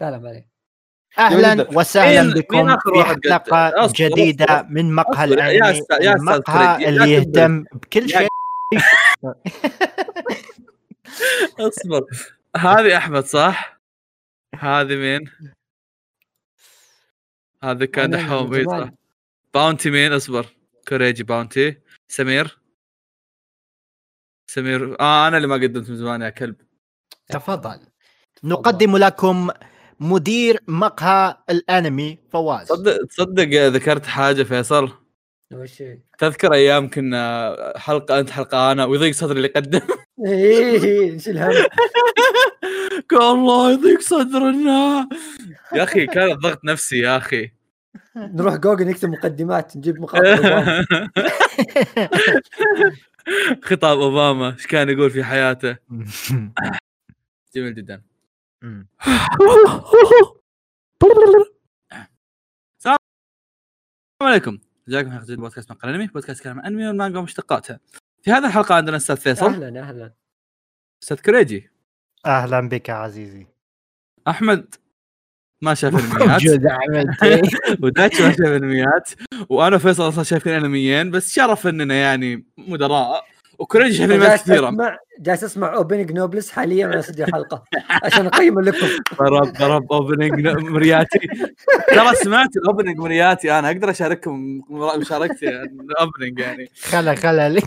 لا لا ما عليه أهلا وسهلا بكم في حلقة جديدة. من مقهى الأنمي المقهى اللي. يهتم بكل شيء. أصبر. هذه أحمد صح؟ هذه مين؟ هذا كان دحوم. صح باونتي مين؟ أصبر. كوريجي باونتي. سمير؟ سمير. آه أنا اللي ما قدمت من زمان يا كلب. تفضل. نقدم لكم مدير مقهى الانمي فواز. تصدق تصدق ذكرت حاجة فيصل؟ وش هي؟ تذكر أيام كنا حلقة أنت حلقة أنا ويضيق صدري اللي يقدم إيه إيش الهم؟ قال الله يضيق صدرنا. يا أخي كان ضغط نفسي يا أخي. نروح جوجل نكتب مقدمات نجيب مقاطع أوباما. خطاب أوباما إيش كان يقول في حياته؟ جميل جدا. السلام عليكم. جاكم حلقه جديده من بودكاست مقال أنمي بودكاست كلام أنمي والمانجا ومشتقاتها في هذه الحلقة عندنا أستاذ فيصل. أهلا أهلا. أستاذ كريجي. أهلا بك يا عزيزي. أحمد ما شاف أنميات. موجود احمد وداتش ما شاف أنميات. وأنا وفيصل أصلا شايفين أنميين بس شرف أننا يعني مدراء. انميات جالس كثيرة. اسمع جالس أسمع opening Noblesse حاليا وأنا اسجل حلقه عشان أقيم لكم ضرب ضرب opening مرياتي. ترى سمعت ال opening مرياتي. أنا أقدر أشارككم مشاركتي ال opening يعني. خلا خلا لك.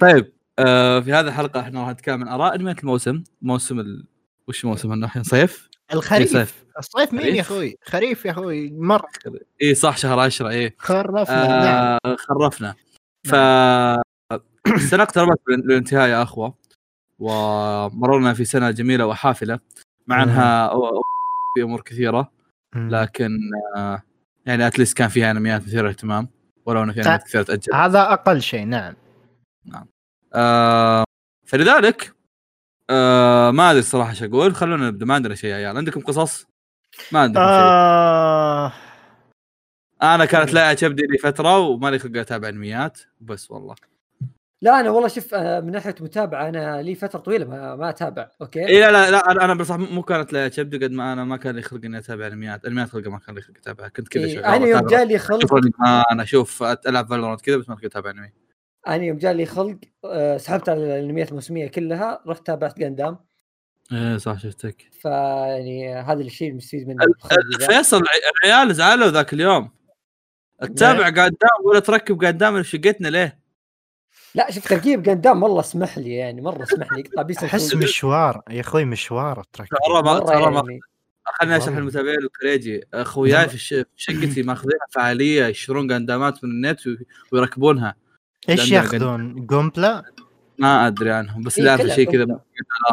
طيب آه في هذه الحلقة إحنا راح نتكلم عن آراء أنميات الموسم. موسم ال... وش موسم إحنا الحين؟ صيف؟ إيه الخريف صيف. الصيف مين. يا أخوي؟ خريف يا أخوي. مر اي صح شهر 10 اي خرفنا. نعم. آه خرفنا ف السنة اقتربت لل- للانتهاء يا أخوة. ومررنا في سنة جميلة وحافلة. مع انها في أمور كثيرة. لكن آه يعني اتليست كان فيها أنميات مثيرة للاهتمام. ولو ان في أنميات كثيرة تأجل. هذا أقل شيء نعم. آه فلذلك آه ما أدري الصراحه إيش أقول. خلونا نبدأ. ما عندنا شيء يا عيال. عندكم قصص؟ ما شيء. آه. أنا كانت لا كبدي لي فتره ومالي خلق أتابع أنميات. بس والله. لا أنا والله شوف آه، من ناحية متابعة أنا لي فترة طويلة ما, ما أتابع okay؟ اي لا لا لا أنا بصراحه مو كانت كبدي قد ما أنا ما كان لي خلق إني أتابع انميات انميات خلق ما كان لي خلق أتابعها كنت كذا إيه، أنا يوم جالي خلق ما أنا أشوف ألعب Valorant كذا بس ما كنت أتابع أنمي. أنا يوم جالي خلق آه، سحبت على الانميات الموسمية كلها رحت تابعت جاندام إيه صح شفتك. فيعني هذا الشيء المستفيد منه. فيصل العيال زعلوا ذاك اليوم. تتابع Gundam ولا تركب Gundam شقتنا ليه؟ لا شوف تركيب Gundam والله اسمح لي يعني مرة اسمح لي يقطع بيس أحس. مشوار يا أخوي مشوار ترى ترى ما ترى ما. خليني اشرح والله. المتابعين الكريجي أخوياي في الش- في شقتي ماخذينها فعالية يشترون قندامات من النت وي- ويركبونها إيش ياخذون قنبله ما أدري عنهم بس إيه اللي اعرف كذا شيء كذا.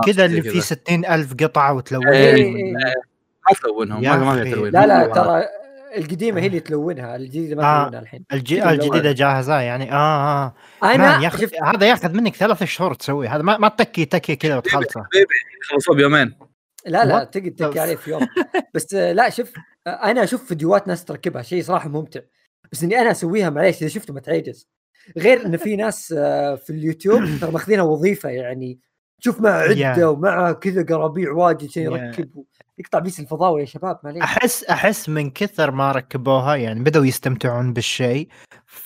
كذا اللي فيه ستين ألف قطعة وتلون إيه، إيه، إيه. ما تلونهم ما. فيها تلوين لا لا. ترى القديمة هي اللي تلونها الجديدة ما آه. تلونها الحين. الج... كذا الجديدة. جاهزة يعني. آه آه. أنا ياخذ شوف. هذا ياخذ منك ثلاث شهور تسوي. هذا ما, ما تكي تكي كذا وتخلصه. خلصوا بيومين. لا لا the تحكي عليه في يوم. بس آه، لا شوف آه، أنا أشوف فيديوهات ناس تركبها شيء صراحة ممتع. بس إني أنا أسويها معليش إذا شفته ما تعجز. غير ان في ناس آه، في اليوتيوب ترى ماخذينها وظيفة يعني. تشوف مع عدة Yeah. ومع كذا قرابيع واجد عشان Yeah. يقطع بيس الفضاوة يا شباب معليش. أحس أحس من كثر ما ركبوها يعني بدأوا يستمتعون بالشيء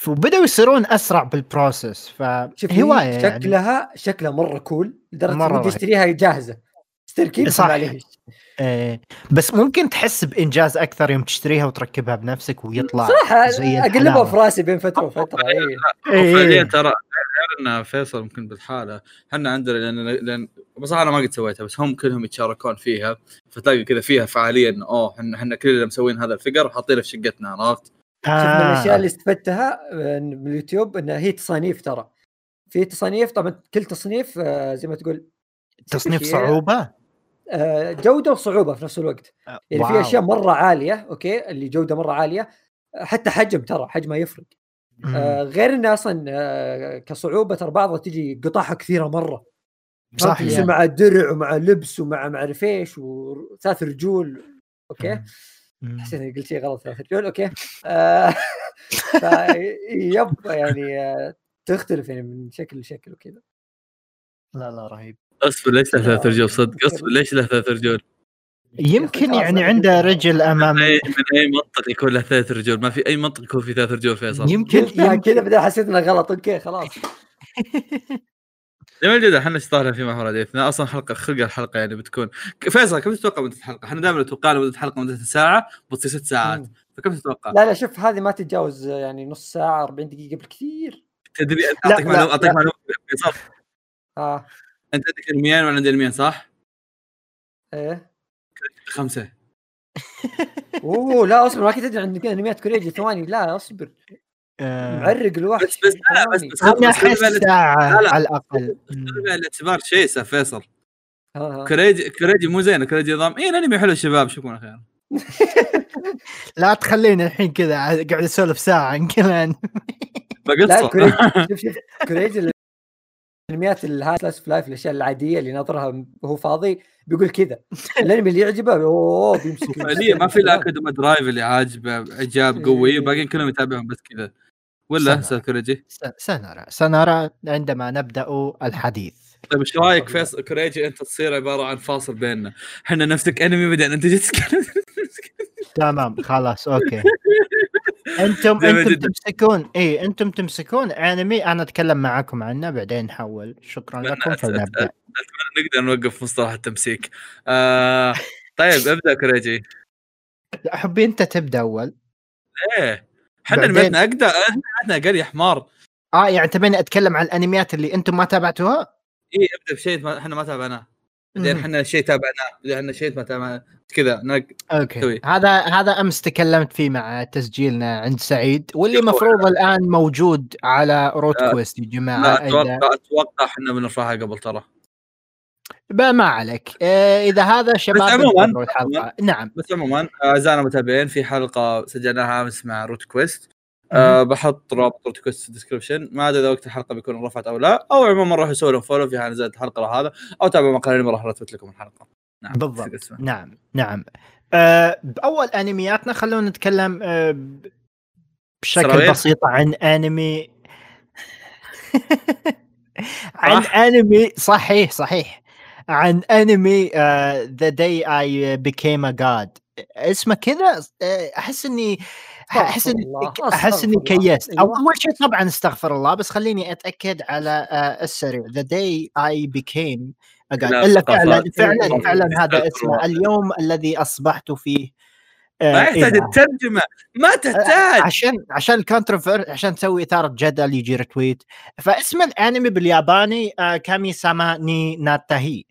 وبدأوا يصيرون أسرع بال process فهوايه يعني. شكلها شكلها مرة cool لدرجة رهيب. اشتريها جاهزة. تركيب صح. معليش إيه بس ممكن تحس بإنجاز أكثر يوم تشتريها وتركبها بنفسك ويطلع صراحة أقلبها. في راسي بين فترة وفترة إيه. فعليا. ترى غير ان فيصل ممكن بالحالة إحنا عندنا لأن لأن بصراحه أنا ما قد سويتها بس هم كلهم يتشاركون فيها فتلاقي كذا فيها فعاليه إنه أوه إحنا إحنا كل اللي مسوين هذا الفقر حاطينه في شقتنا عرفت؟ شوف من الأشياء آه. اللي استفدتها آه، من اليوتيوب انها هي تصانيف ترى في تصانيف طبعا كل تصنيف آه، زي ما تقول تصنيف صعوبة آه، جودة وصعوبة في نفس الوقت. يعني في. أشياء مرة عالية okay؟ اللي جودة مرة عالية آه، حتى حجم ترى حجمها يفرق. آه، غير إنه أصلا آه، كصعوبة ترى بعضها تجي قطعها كثيرة مرة. صح يعني. مع درع ومع لبس ومع معرف إيش وثلاث رجول okay. حسيت إني قلت شيء غلط ثلاث رجول okay؟ آه، yep يعني آه، تختلف يعني من شكل لشكل وكذا. لا لا رهيب. اصبر ليش له ثلاث رجول صدق اصبر ليش له ثلاث رجول؟ يمكن يعني عنده رجل اي من أي منطق يكون له ثلاث رجول ما في أي منطق يكون في ثلاث رجول فيصل يمكن يا كذا بعدين حسيت إنه غلط. okay خلاص. جميل جدا إحنا اشتغلنا في محور حديثنا أصلا حلقة خلق الحلقة يعني بتكون فيصل كم تتوقع مدة الحلقة؟ إحنا دائما نتوقع مدة الحلقة مدة ساعة بتصير ست ساعات. فكم تتوقع؟ لا لا شوف هذه ما تتجاوز يعني نص ساعة 40 دقيقة بالكثير تدري أعطيك معلومه أعطيك. معلومة. فيصل آه. انت عندك انميين وأنا عندي انميين صح؟ إيه خمسه اوه لا اصبر ما كنت ادري عن انميات كوريجي ثواني لا اصبر آه، معرق الوحش بس بس لا بس. بس لا. على الاقل الاعتبار شيء فيصل. كوريجي كوريجي مو زين كوريجي نظام اي الانمي حلو شباب شوفون خير لا تخليني الحين كذا قاعد اسولف ساعه عن كمان بقصه كوريجي شوف شوف كوريجي الانميات الهاي لايف الأشياء العادية اللي ناظرها وهو فاضي بيقول كذا. الأنمي اللي يعجبه أوه بيمسك فعليا ما في الا اكاديمي درايف اللي عاجبه إعجاب قوي باقيين كلهم يتابعون بس كذا. ولا سنة. أستاذ كوريجي؟ س- سنرى سنرى عندما نبدأ الحديث. طيب إيش رأيك فيصل كوريجي؟ أنت تصير عبارة عن فاصل بيننا. إحنا نفتك أنمي بعدين أنت جيت تتكلم. تمام خلاص أوكي. أنتم أنتم. تمسكون اي أنتم تمسكون انمي. أنا أتكلم معاكم عنه بعدين نحول شكرا لكم فلنبدأ. نقدر نوقف مصطلح التمسيك. آه طيب ابدأ كوريجي لا، حبي أنت تبدأ أول. إيه. إحنا بعدين- أقدر إحنا أقل يا حمار. آه يعني تبيني أتكلم عن الأنميات اللي أنتم ما تابعتوها؟ اي ابدأ بشيء إحنا ما تابعناه. بعدين. إحنا شيء تابعناه بعدين إحنا شيء ما تابعناه كذا نق... okay سوي. هذا هذا أمس تكلمت فيه مع تسجيلنا عند سعيد واللي. مفروض الآن موجود على Root لا. Quest يا جماعة أتوقع أتوقع إحنا بنرفعها قبل ترى ما عليك آه، إذا هذا شباب عموماً- انتظروا الحلقة نعم بس عموما اعزائنا المتابعين في حلقة سجلناها أمس مع Root Quest أه بحط رابط في ال description ما أدري إذا وقت الحلقة بيكون رفعت أو لا أو عموما روحوا سووا لهم follow في نزلت الحلقة هذا أو تابعوا مقالين راح رتبت لكم الحلقة. نعم بالضبط. نعم نعم. آه، بأول أنمياتنا خلونا نتكلم ب- بشكل سراويل؟ بسيط عن أنمي. عن؟ أنمي صحيح صحيح. عن أنمي The Day I Became a God اسمه كذا آه، أحس إني أحس إني أحس إني. كيست. أيوة. أول شيء طبعا استغفر الله بس خليني أتأكد على آه، السريع. The Day I Became لا، إلا فعلا فعلا فعلا هذا. اسمه. اليوم الذي أصبحت فيه آه، ما يحتاج. الترجمة. ما تحتاج. عشان عشان ال controversy عشان تسوي إثارة جدل يجي retweet فاسم الانمي بالياباني آه، كامي ساما ني ناتاهي.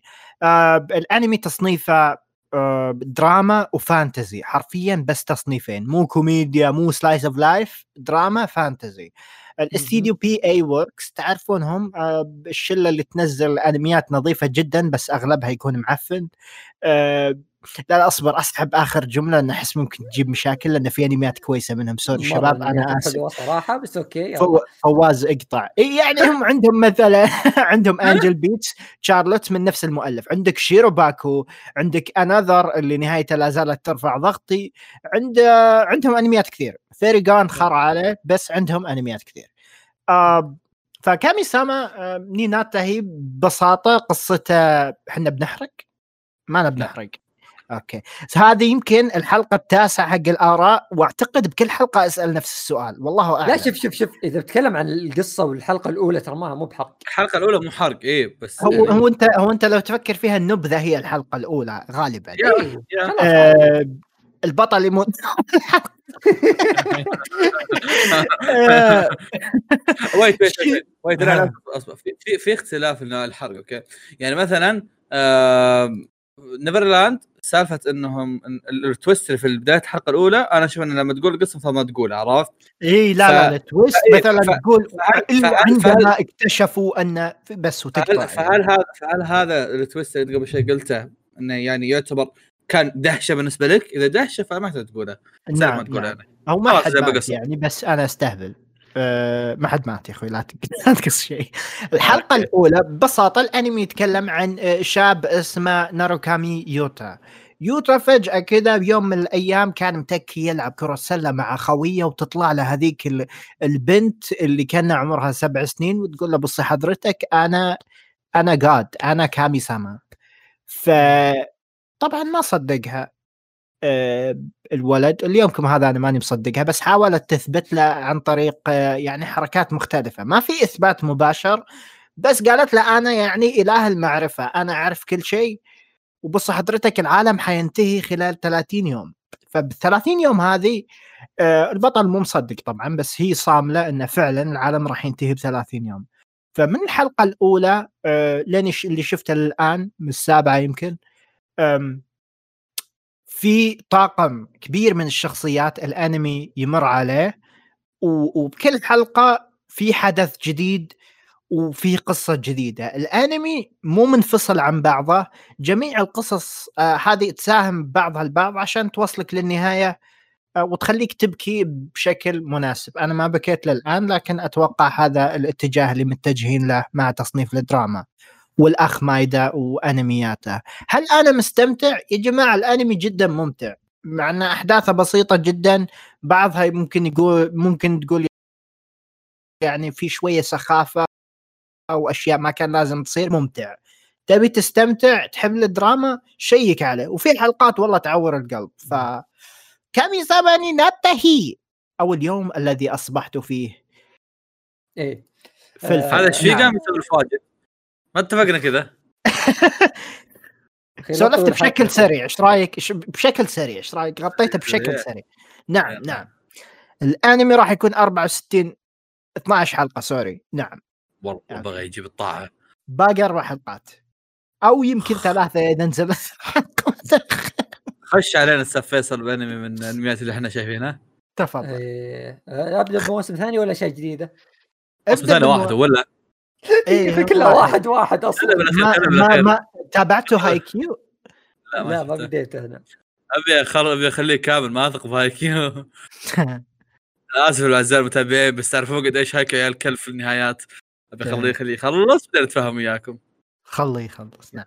آه، الانمي تصنيفه آه، دراما و fantasy حرفيا بس تصنيفين مو كوميديا مو slice of life دراما fantasy. الاستديو P.A. Works تعرفونهم؟ آه، الشلة اللي تنزل أنميات نظيفة جدا بس أغلبها يكون معفن. آه، لا لا أصبر اسحب آخر جملة لأن أحس ممكن تجيب مشاكل لأن في انميات كويسة منهم. sorry مرة شباب أنا آسف. صراحة بس okay. فو- فواز اقطع. يعني هم عندهم مثلا عندهم Angel Beats Charlotte من نفس المؤلف. عندك شيروباكو عندك Another اللي نهايته لا زالت ترفع ضغطي. عند عندهم انميات كثير. Fairy Gone خر عليه بس عندهم انميات كثير. آه فكامي ساما نيناتا هي ببساطة قصته إحنا بنحرق؟ ما نبي نحرق أوكي. هذه يمكن الحلقة التاسعة حق الآراء وأعتقد بكل حلقة أسأل نفس السؤال. والله أعلم. لا شوف شوف شوف إذا بتتكلم عن القصة والحلقة الأولى ترى ما مو بحرق الحلقة الأولى مو حرق إيه بس هو يعني- هو انت هو أنت لو تفكر فيها النبذة هي الحلقة الأولى غالبا. يا- إيه، يا. آه البطل يموت. آه، wait wait wait في في, في اختلاف الحرق okay. يعني مثلا Neverland سالفة إنهم ال twist اللي في بداية الحلقة الأولى أنا أشوف ان لما تقول القصة فما تقول عرفت؟ اي لا ف- لا ال twist مثلا ف- تقول فهل- عندما اكتشفوا أن بس وتقطع فهل, فهل هذا فهل هذا ال twist اللي قبل شوي قلته إنه يعني يعتبر كان دهشة بالنسبة لك؟ إذا دهشة فما تقولها سهل ما نعم, تقولها نعم. يعني. أو ما حد. يعني بس أنا أستهبل أه ما حد مات يا أخوي لا تقص شيء. الحلقة أوكي. الأولى ببساطة الأنمي يتكلم عن آه، شاب اسمه ناروكامي يوتا. يوتا فجأة كذا بيوم من الأيام كان متكي يلعب كرة سلة مع خويه وتطلع له هذيك ال- البنت اللي كان عمرها سبع سنين وتقول له بصي حضرتك أنا أنا جاد أنا كامي ساما. ف طبعا ما صدقها. آه، الولد اليوم كم هذا أنا ماني مصدقها بس حاولت تثبت له عن طريق آه، يعني حركات مختلفة. ما في إثبات مباشر بس قالت له أنا يعني إله المعرفة أنا أعرف كل شيء وبص حضرتك العالم حينتهي خلال 30 يوم. فب 30 يوم هذه آه، البطل مو مصدق طبعا بس هي صاملة إنه فعلا العالم راح ينتهي ب 30 يوم. فمن الحلقة الأولى لين اللي شفته الآن من السابعة يمكن في طاقم كبير من الشخصيات الأنمي يمر عليه وبكل حلقة في حدث جديد وفي قصة جديدة. الأنمي مو منفصل عن بعضه جميع القصص آه هذه تساهم بعضها البعض عشان توصلك للنهاية آه وتخليك تبكي بشكل مناسب. أنا ما بكيت للآن لكن أتوقع هذا الاتجاه اللي متجهين له مع تصنيف الدراما. والأخ مايدا وأنمياته. هل أنا مستمتع؟ يا جماعة الأنمي جدا ممتع. مع إن أحداثه بسيطة جدا بعضها ممكن يقول ممكن تقول يعني في شوية سخافة أو أشياء ما كان لازم تصير ممتع. تبي تستمتع تحب الدراما؟ شيك عليه. وفي حلقات والله تعور القلب. ف كامي زماني ناتهي أو اليوم الذي أصبحت فيه. إيه. في آه هذا الشيء قام يسوي الفاجئ ما اتفقنا كذا. سولفت بشكل سريع إيش رأيك؟ بشكل سريع إيش رأيك؟ غطيته بشكل سريع. نعم نعم. الأنمي راح يكون 64 12 حلقة سوري. نعم. والله يعني. بغى يجيب الطاعة. باقي أربع حلقات. أو يمكن ثلاثة إذا نزل خش علينا أستاذ فيصل بأنمي من الأنميات اللي إحنا شايفينها. تفضل. إيه. أبدأ بموسم ثاني ولا شيء جديده؟ موسم ثاني واحد ولا؟ إيه كلها واحد واحد أصلا. ما, ما, ما تابعته هاي كيو؟ لا ما, لا ما بديته أنا. أبي أخل... أبي أخليه كامل ما أثق بهاي كيو. آسف الأعزاء المتابعين بس تعرفون قد إيش هاي عيال كلب في النهايات. أبي أخليه يخليه يخلص بعدين اتفاهم وياكم. خليه يخلص نعم.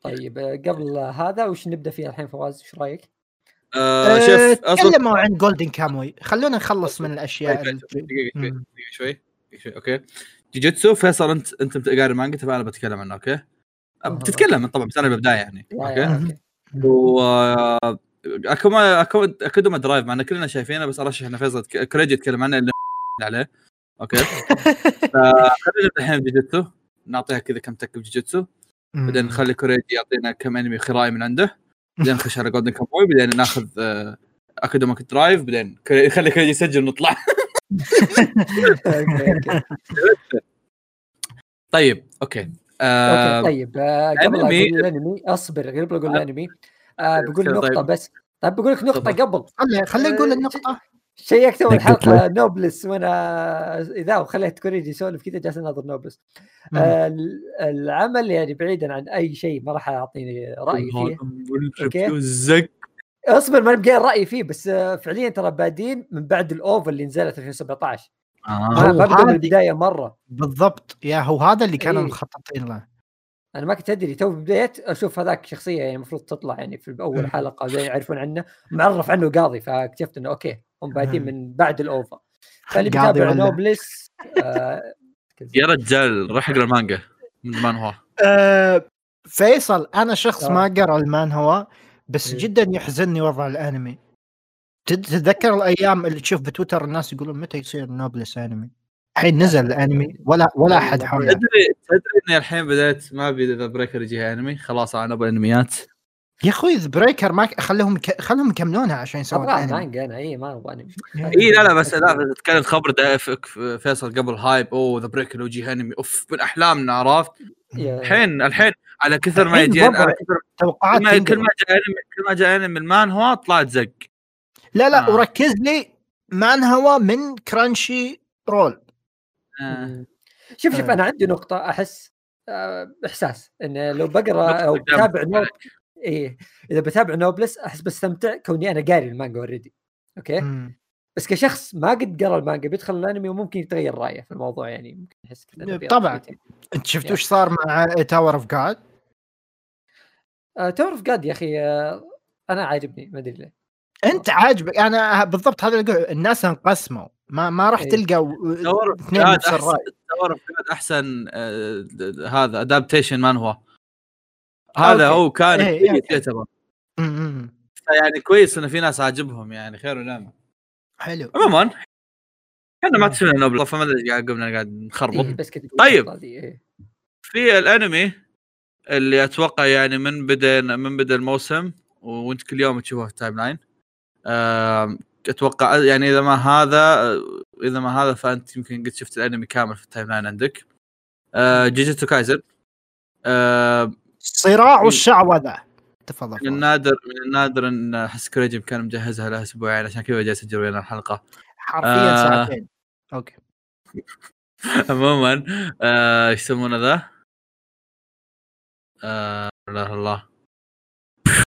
طيب قبل هذا وش نبدأ فيه الحين فواز؟ إيش رأيك؟ آه شوف تكلموا عن Golden Kamuy خلونا نخلص من الأشياء دقيقة شوي شوي شوي okay. جوجيتسو فيصل انت انت قاري المانجا فانا بتكلم عنه okay؟ بتتكلم طبعا بس أنا بالبداية يعني okay؟ و اكوما Akudama Drive مع إن كلنا شايفينه بس أرشح إن فيصل كريجي يتكلم عنه اللي عليه okay؟ فخلينا الحين جوجيتسو نعطيها كذا كم تك بجوجيتسو بعدين نخلي كوريجي يعطينا كم أنمي خراي من عنده. بعدين نخش على Golden Kamuy بعدين ناخذ Akudama Drive بعدين خلي كوريجي يسجل ونطلع. طيب okay. آه okay طيب. آه قبل أقول الأنمي أصبر قبل أقول آه. الأنمي. آه بقول طيب. نقطة بس. طيب بقول لك نقطة قبل. خلي خلي نقول النقطة. شيكت اول حلقة Noblesse وأنا إذا وخليت كوريجي يسولف كذا جالس اناظر Noblesse. آه العمل يعني بعيدا عن أي شيء ما راح أعطيني راي فيه. okay؟ اصبر ما نبغى رأيي فيه بس آه، فعليا ترى بادين من بعد ال OVA اللي نزلت 2017 آه. ما بدا من البدايه مرة. بالضبط. يا هو هذا اللي كانوا إيه. مخططين له. أنا ما كنت أدري تو بديت أشوف هذاك شخصية يعني المفروض تطلع يعني في أول حلقة زي يعرفون عنه معرف عنه قاضي فاكتشفت إنه okay هم بادين من بعد ال OVA فاللي بيتابع Noblesse آه يا رجال روح اقرأ المانجا. من مانهوا؟ آه فيصل أنا شخص آه. ما قرأ المانهوا بس إيه. جدا يحزنني وضع الأنمي. تتذكر الأيام اللي تشوف بتويتر الناس يقولون متى يصير Noblesse انمي الحين نزل الأنمي ولا ولا أحد حوله تدري تدري إني الحين بديت ما أبي The Breaker يجي انمي خلاص أنا أبغى أنميات. يا أخوي The Breaker ما خليهم ك... خليهم يكملونها عشان يسوون أنمي. مانجا أنا إي ما أبغى أنمي. إي لا لا بس لا تتكلم خبر فيصل قبل hype أوه The Breaker يجي انمي أوف من أحلامنا عرفت؟ الحين الحين على كثر ما يجي على كثر توقعات كل ما جاء كل ما جاء انمي المانهوا طلعت زق لا لا آه. وركز لي. مانهوا من Crunchyroll. آه. شوف شوف آه. أنا عندي نقطة أحس آه إحساس. إنه لو بقرأ أو بتابع نوب إيه إذا بتابع Noblesse أحس بستمتع كوني أنا قاري المانجا already okay؟ مم. بس كشخص ما قد قرأ المانجا بيدخل الأنمي وممكن يتغير رأيه في الموضوع يعني ممكن يحس كذا طبعا. أنت شفت وش صار مع Tower of God؟ Tower of God يا أخي آه أنا عاجبني ما أدري ليه. أنت عاجبك أنا بالضبط هذا اللي الناس انقسموا. ما ما راح إيه. تلقى اثنين نفس الرأي. Tower أحسن آه هذا adaptation مانهوا؟ هذا هو كان إيه، يعتبر أمم. فيعني كويس إنه في ناس عاجبهم يعني خير ونعمة. حلو. عموما إحنا ما تشوفنا Noblesse فما أدري قاعد قاعد نخربط. إيه طيب. إيه. في الأنمي اللي أتوقع يعني من بدأ من بدأ الموسم وأنت كل يوم تشوفه في ال timeline. أتوقع يعني إذا ما هذا إذا ما هذا فأنت يمكن قد شفت الأنمي كامل في ال timeline عندك. آه، جوجوتسو كايزن آه، الصراع والشعوذه تفضل من. النادر من النادر إن احس كوريجي كان مجهزها له أسبوعين عشان كذا جاي اسجل ويانا الحلقة. حرفيا آه. ساعتين. okay. عموما آه، إيش يسمونه ذا؟ آه، لا الله.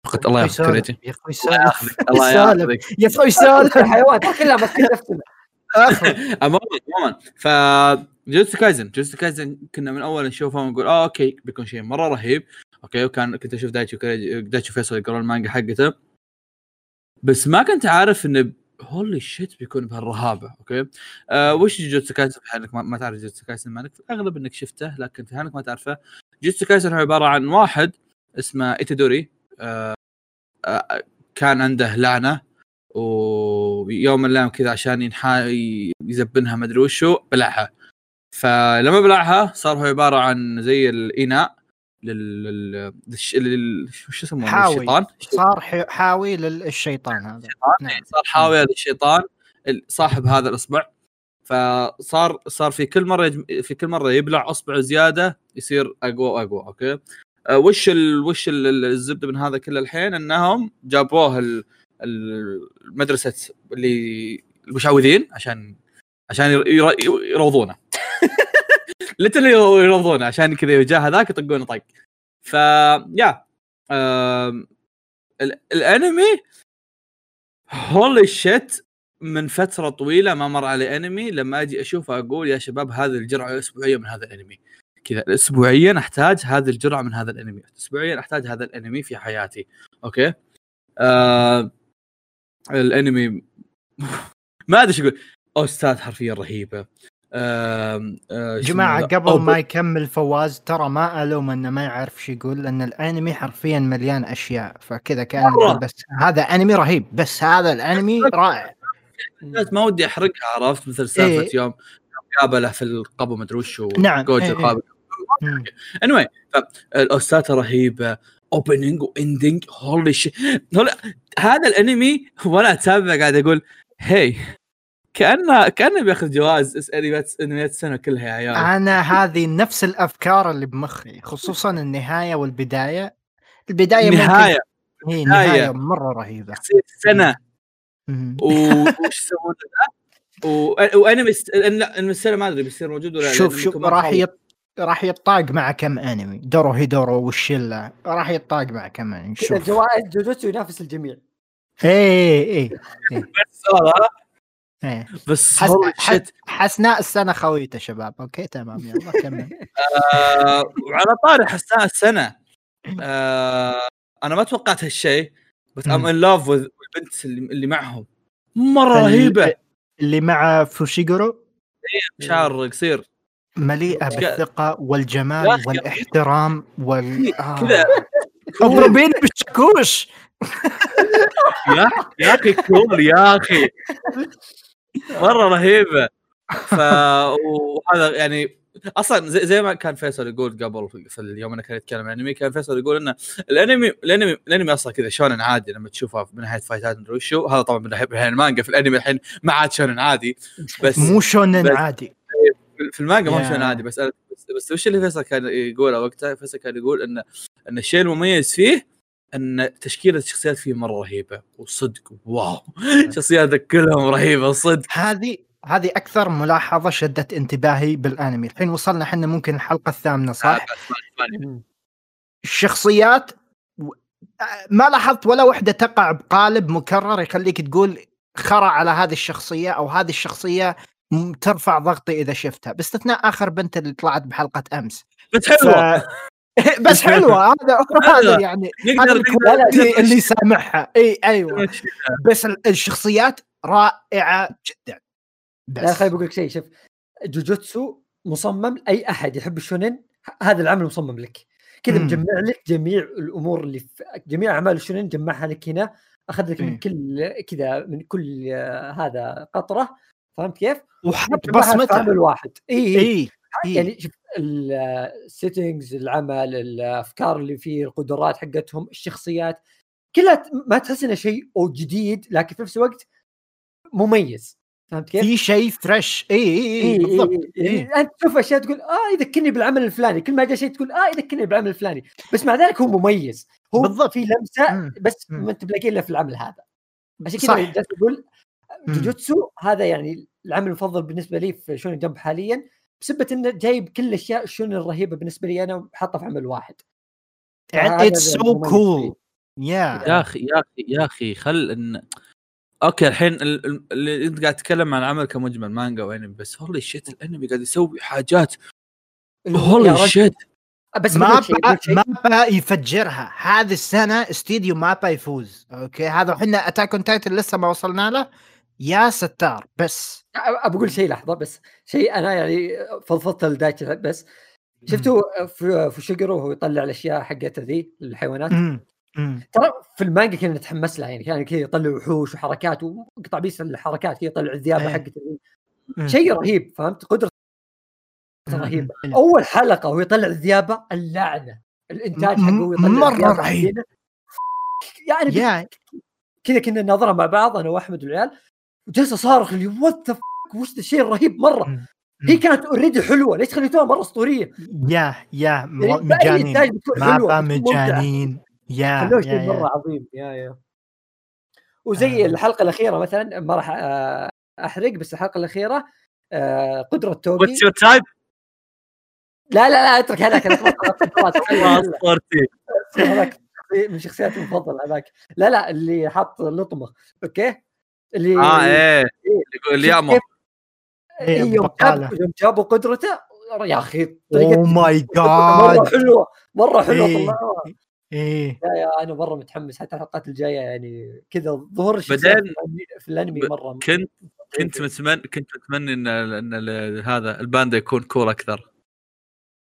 فقط الله ياخذ كوريجي يا أخوي ياخذك الله. ياخذك يا أخوي سالف الحيوانات كلها ماسكين نفسنا عموما عموما ف جوجوتسو كايزن جوجوتسو كايزن كنا من أول نشوفه ونقول آه okay بيكون شيء مرة رهيب. okay وكان كنت أشوف دايتشي وكوريج- دايتشي فيصل يقرون المانجا حقته. بس ما كنت عارف إنه holy shit بيكون بهالرهابة. okay؟ آه وش جوجوتسو في حالك ما, تعرف جوجوتسو كايزن مالك؟ في الأغلب إنك شفته لكن في حالك ما تعرفه. جوجوتسو كايزن هو عبارة عن واحد اسمه إيتادوري آه آه كان عنده لعنة ويوم من الأيام كذا عشان ينحا يزبنها ما أدري وشو بلعها. فلما بلعها صار هو عبارة عن زي الإناء لل, لل... للش... لل... شو اسمه حاوي. الشيطان صار ح- حاوي للشيطان هذا. نعم. صار حاويه للشيطان صاحب هذا الأصبع. فصار صار في كل مرة يجم... في كل مرة يبلع أصبع زيادة يصير أقوى وأقوى أوكي؟ أه وش ال... وش ال... ال- الزبدة من هذا كله الحين؟ إنهم جابوه ال... ال- المدرسة اللي المشعوذين عشان عشان ير... ير... يروضونه. literally يروضونه عشان كذا يوجاه هذاك يطقونه طق. ف يا آم... ال... الأنمي holy shit من فترة طويلة ما مر علي أنمي. لما أجي اشوفه أقول يا شباب هذه الجرعة الاسبوعيه من هذا الأنمي. كذا. اسبوعيا أحتاج هذه الجرعة من هذا الأنمي. اسبوعيا أحتاج هذا الأنمي في حياتي. okay؟ آه الأنمي ما أدري إيش أقول. ال OSTات حرفيا رهيبة. آه آه ذا؟ قبل. ما يكمل فواز ترى ما ألوم إنه ما يعرف شو يقول لأن الأنمي حرفيا مليان أشياء. فكذا كان بس هذا أنمي رهيب. بس هذا الأنمي رائع. ما ودي أحرقها عرفت؟ مثل سالفة إيه. يوم قابله في القبو مدري وش نعم. جوجو إيه، إيه. قابل اني الاوستات رهيبة اوبننج واندنج هولي شي هذا الأنمي وأنا اتابع قاعد أقول هي كانه كأنه بياخذ جوائز أنميات السنة كلها يا عيال. أنا هذه نفس الأفكار اللي بمخي خصوصا النهاية والبداية. البداية نهاية. ممكن هي نهاية. نهاية مرة رهيبة. سنة. وش يسمونه ذا و- وانمي السنة ما أدري بيصير موجود ولا لا شوف شوف راح. يط... راح يطاق مع كم انمي؟ دوروهيدورو والشلة. راح يطاق مع كم انمي؟ كذا شوف. الجوائز جوجوتسو ينافس الجميع. إيه إيه بس هذا إيه. بس حس... حسناء السنة خويته شباب. okay تمام يلا كمل. آه، وعلى طاري حسناء السنة. آه، أنا ما توقعت هالشيء بس I'm. in love البنت اللي, اللي معهم. مرة رهيبة. اللي مع فوشيغورو؟ شعر قصير مليئة بالثقة والجمال. والاحترام وال آه. كذا اضربيني بالشاكوش. يا يا أخي cool يا أخي. مرة رهيبة. ف وهذا يعني أصلا زي, زي ما كان فيصل يقول قبل في- اليوم أنا كان يتكلم عن الأنمي كان فيصل يقول انه الانمي الانمي الأنمي أصلا كذا شونن عادي لما تشوفها من ناحية فايتات مدري وشو هذا طبعا من ناحيه المانجا في الأنمي الحين ما عاد شونن عادي. بس مو شونن عادي. في المانجا ما هو يا. شونن عادي بس أنا بس, بس وش اللي فيصل كان يقوله وقتها؟ فيصل كان يقول إن إن الشيء المميز فيه إن تشكيلة الشخصيات فيه مرة رهيبة وصدق واو. شخصياتك كلهم رهيبة صدق. هذه هذه أكثر ملاحظة شدت انتباهي بالأنمي. الحين وصلنا إحنا ممكن الحلقة الثامنة صح؟ الشخصيات و- آه، ما لاحظت ولا وحدة تقع بقالب مكرر يخليك تقول خرا على هذه الشخصية أو هذه الشخصية ترفع ضغطي إذا شفتها. باستثناء آخر بنت اللي طلعت بحلقة أمس. بس ف... حلوة. بس حلوة. هذا هذا. يعني هذا ال quality اللي سامحها إي أيوه. بس ال- الشخصيات رائعة جدا. لا بس. خليني بقول لك شيء شوف جوجوتسو مصمم لأي أحد. يحب الشونن هذا العمل مصمم لك. كذا. مجمع لك جميع الأمور اللي في جميع أعمال الشونين جمعها لك هنا أخذ لك من. كل كذا من كل آه، هذا قطرة فهمت كيف؟ وحط جمعها في بصمته عمل واحد اي اي اي إي. يعني شوف ال settings العمل الأفكار اللي فيه القدرات حقتهم الشخصيات كلها ما تحس إنه شيء أو جديد لكن في نفس الوقت مميز فهمت كيف؟ في شيء fresh اي اي إيه اي بالضبط إيه إيه. يعني أنت تشوف أشياء تقول آه يذكرني بالعمل الفلاني كل ما جاء شيء تقول آه يذكرني بالعمل الفلاني بس مع ذلك هو مميز هو بالضبط. في لمسة. بس. ما انت بلاقيه إلا في العمل هذا عشان. كذا جالس أقول. جوجوتسو هذا يعني العمل المفضل بالنسبة لي في شونن جمب حاليا بسبة إنه جايب كل الأشياء الشونن الرهيبة بالنسبة لي أنا وحاطها في عمل واحد. it's so cool. يا يا أخي يا أخي يا أخي خل إن okay الحين ال- ال- اللي أنت قاعد تتكلم عن العمل كمجمل مانجا وأنمي بس holy shit الأنمي قاعد يسوي حاجات. holy shit بس مابا. مابا يفجرها. هذه السنة استديو مابا يفوز. okay؟ هذا إحنا Attack on Titan لسه ما وصلنا له. يا ستار بس ابى أقول شيء لحظة بس شيء أنا يعني فضفضت لدايتش بس شفتوا فوشيغورو وهو يطلع الأشياء حقته ذي الحيوانات. ترى في المانجا كنا نتحمس لها يعني كان كذا يطلع وحوش وحركات وقطع بيس الحركات كذا يطلع الذيابة إيه. حقته. شيء رهيب فهمت. رهيبة مم. أول حلقة وهو يطلع الذيابة اللعنة الإنتاج حقه ويطلع مرة الذيابة رهيب. يعني كذا كنا نناظرها مع بعض أنا وأحمد والعيال وجلس اصارخ اللي what the وش ذا الشيء الرهيب مرة. هي كانت already حلوة. ليش خليتوها مرة أسطورية؟ yeah yeah يعني مجانين. مابا. مجانين. يا خلوه يا شيء مرة عظيم. yeah yeah. وزي آه. الحلقة الأخيرة مثلا ما راح آه، أحرق بس الحلقة الأخيرة آه، قدرة توجي what's your type لا لا لا اترك هذاك. من شخصياتي المفضلة هذاك. لا لا اللي حاط لثمة. okay؟ اللي آه إيه. اللي يأمر. إيه، إيه، يوم يوم جابوا قدرته يا أخي oh my مرة جاد حلوة مرة حلوة إيه. طلعوها. إيه. yeah أنا مرة متحمس حتى الحلقات الجاية يعني كذا ظهور بعدين في الانمي ب- مرة كنت كنت متمنى كنت متمنى إن إن ال- هذا الباندا يكون cool أكثر.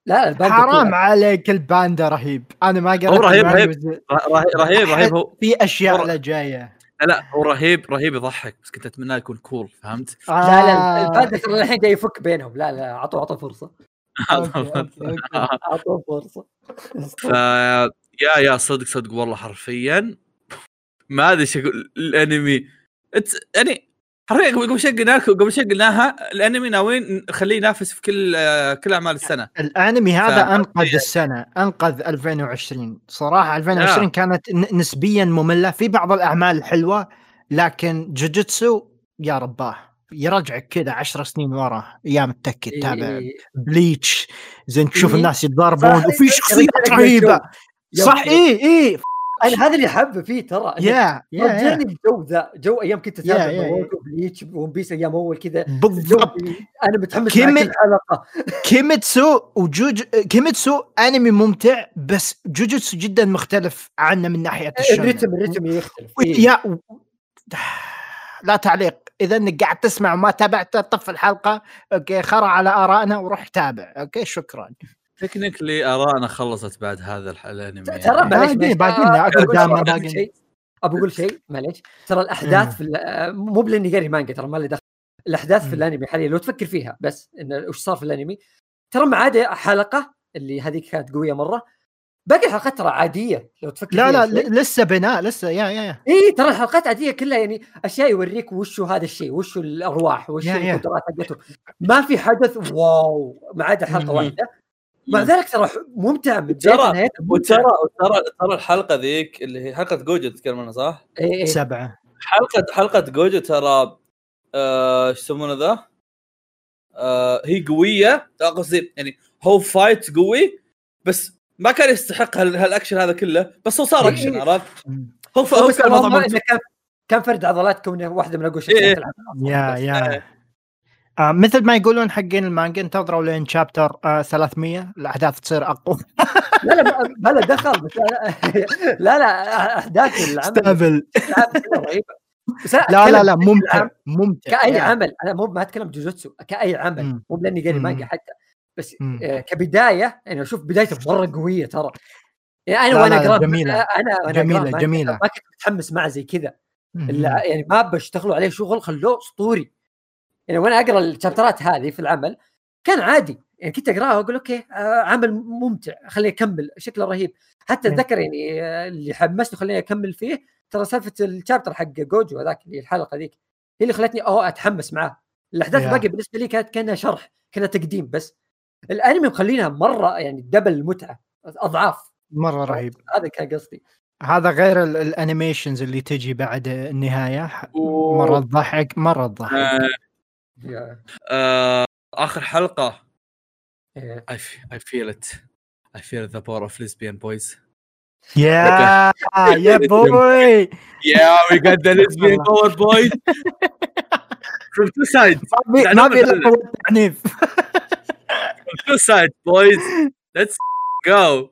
لا الباندا حرام كلها. عليك الباندا رهيب. أنا ما قريت هو رهيب، رهيب. رهيب رهيب, هو في أشياء لا جاية. لا لا هو رهيب رهيب يضحك بس كنت اتمناه يكون كول فهمت؟ لا لا آه. الباندا ترى الحين جاي يفك بينهم لا لا أعطوه أعطوه فرصة. أعطوه فرصة ف يا يا صدق صدق والله حرفيا ما أدري إيش أقول الأنمي يعني حرفيا قبل شوي قلنا قبل شوي قلناها الأنمي ناويين نخليه ينافس في كل آه، كل أعمال السنة. الأنمي هذا ف- أنقذ السنة أنقذ 2020 صراحة 2020 yeah. كانت نسبيا مملة. في بعض الأعمال الحلوه لكن جوجوتسو يا رباه يرجعك كذا 10 سنين ورا yeah متأكد تابع. إيه. بليتش. زين تشوف. الناس يتضاربون وفي شخصيات رهيبة. صح إيه إيه أنا هذا اللي احبه فيه ترى yeah رجعني الجو ذا جو أيام كنت اتابع بليتش ون بيس أيام أول كذا بالضبط. أنا متحمس كيمي- مع كل حلقه كيميتسو وجوج كيميتسو أنمي ممتع بس جوجوتسو جدا مختلف عنه من ناحية الشونن الريتم الريتم يختلف إيه. yeah لا تعليق. إذا إنك قاعد تسمع وما تابعت طف الحلقة. okay خرا على آرائنا وروح تابع. okay شكرا. technically ارائنا خلصت بعد هذا الأنمي ترى يعني. معليش باقي- معليش. باقي آه، لنا أقول قدامنا شيء- باقي. شيء ابى أقول شيء معليش ترى. الأحداث في ال- مو بلأني قاري مانجا ترى ما لي دخل الأحداث في. الأنمي حاليا لو تفكر فيها بس انه وش صار في الأنمي ترى ما عدا حلقة اللي هذيك كانت قوية مرة باقي الحلقات ترى عادية لو تفكر لا فيها لا شوي. ل- لسه بناء لسه يا يا يا اي ترى الحلقات عادية كلها يعني أشياء يوريك وش هذا الشيء وش الأرواح وش. القدرات حقته ما في حدث واو ما عدا حلقة. واحدة مع ذلك ترى ممتع من ترى-. وترى ترى ترى الحلقة ذيك اللي هي حلقة جوجو تتكلم عنها صح؟ إيه إيه. سبعة حلقه حلقة جوجو ترى آه، إيش يسمونه ذا؟ آه هي قوية آه، قصدي يعني هو fight قوي بس ما كان يستحق هال- هالأكشن هذا كله بس هو صار إيه. أكشن عرفت؟ هو هو كان كان فرد عضلات كونه واحدة من أقوى إيه. الشخصيات العاب yeah yeah إيه. آه مثل ما يقولون حقين المانجا انتظروا لين chapter آه 300 الأحداث تصير أقوى لا لا له دخل بس لا لا, لا أحداث العمل رهيبه بس لا لا لا بشكل ممتع ممتع كأي يا. عمل أنا مو ما أتكلم جوجوتسو كأي عمل مم. مو لأني قاري. مانجا حتى بس. آه كبداية يعني أشوف بدايته مرة قوية ترى يعني أنا لا، وأنا لا، اقرا جميلة. أنا وأنا جميلة، أقرأ ما- جميلة. ما كنت متحمس معه زي كذا يعني ما بيشتغلوا عليه شغل خلوه أسطوري يعني وأنا اقرا الشابترات هذه في العمل كان عادي. يعني كنت اقراها واقول okay آه عمل ممتع خليني أكمل شكله رهيب. حتى مم. أتذكر يعني آه، اللي حمسني خليني أكمل فيه ترى سالفة ال chapter حق جوجو هذاك اللي الحلقة ذيك هي اللي خلتني اوه أتحمس معاه. الأحداث. الباقيه بالنسبة لي كانت كأنها شرح كأنها تقديم بس. الأنمي مخلينها مرة يعني double المتعة أضعاف. مرة رهيب. هذا كان قصدي. هذا غير ال- ال animations اللي تجي بعد النهاية. مرة تضحك مرة تضحك. آه، آه، آخر حلقة. إيه. I, feel it. I feel the power of lesbian boys. يا يا بوي yeah we got the lesbian power boys from two sides. ما قوة تعنيف from two sides boys. Let's go.